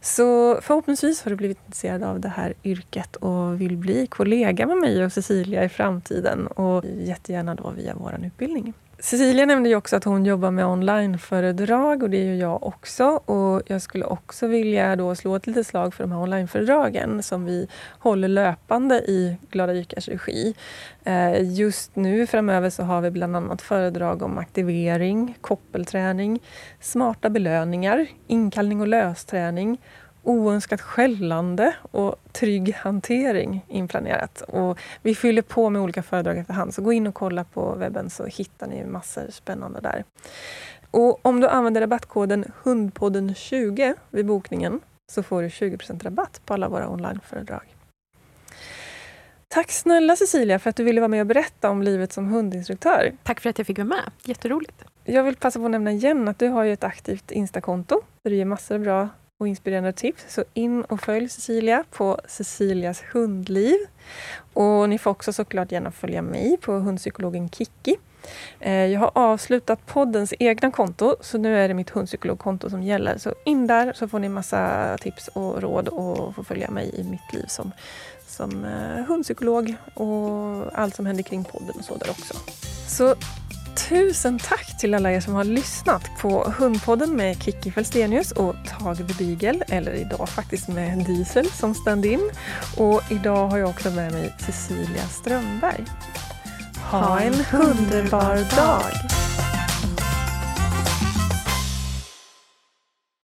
Så förhoppningsvis har du blivit intresserad av det här yrket och vill bli kollega med mig och Cecilia i framtiden och jättegärna då via vår utbildning. Cecilia nämnde ju också att hon jobbar med onlineföredrag och det gör jag också. Och jag skulle också vilja då slå ett litet slag för de här onlineföredragen som vi håller löpande i Glada Jyckars regi. Eh, just nu framöver så har vi bland annat föredrag om aktivering, koppelträning, smarta belöningar, inkallning och lösträning oönskat skällande och trygg hantering inplanerat. Och vi fyller på med olika föredrag efterhand, så gå in och kolla på webben så hittar ni massor spännande där. Och om du använder rabattkoden hundpodden20 vid bokningen så får du 20% rabatt på alla våra onlineföredrag. Tack snälla Cecilia för att du ville vara med och berätta om livet som hundinstruktör. Tack för att jag fick vara med. Jätteroligt. Jag vill passa på att nämna igen att du har ett aktivt Instakonto där du ger massor av bra och inspirerande tips. Så in och följ Cecilia på Cecilias hundliv. Och ni får också såklart gärna följa mig på hundpsykologen Kiki. Eh, jag har avslutat poddens egna konto, så nu är det mitt hundpsykologkonto som gäller. Så in där så får ni massa tips och råd och får följa mig i mitt liv som, som eh, hundpsykolog och allt som händer kring podden och så där också. Så Tusen tack till alla er som har lyssnat på Hundpodden med Kiki Felstenius och Tage Beagle, eller idag faktiskt med Diesel som stand-in. Och idag har jag också med mig Cecilia Strömberg. Ha en underbar dag!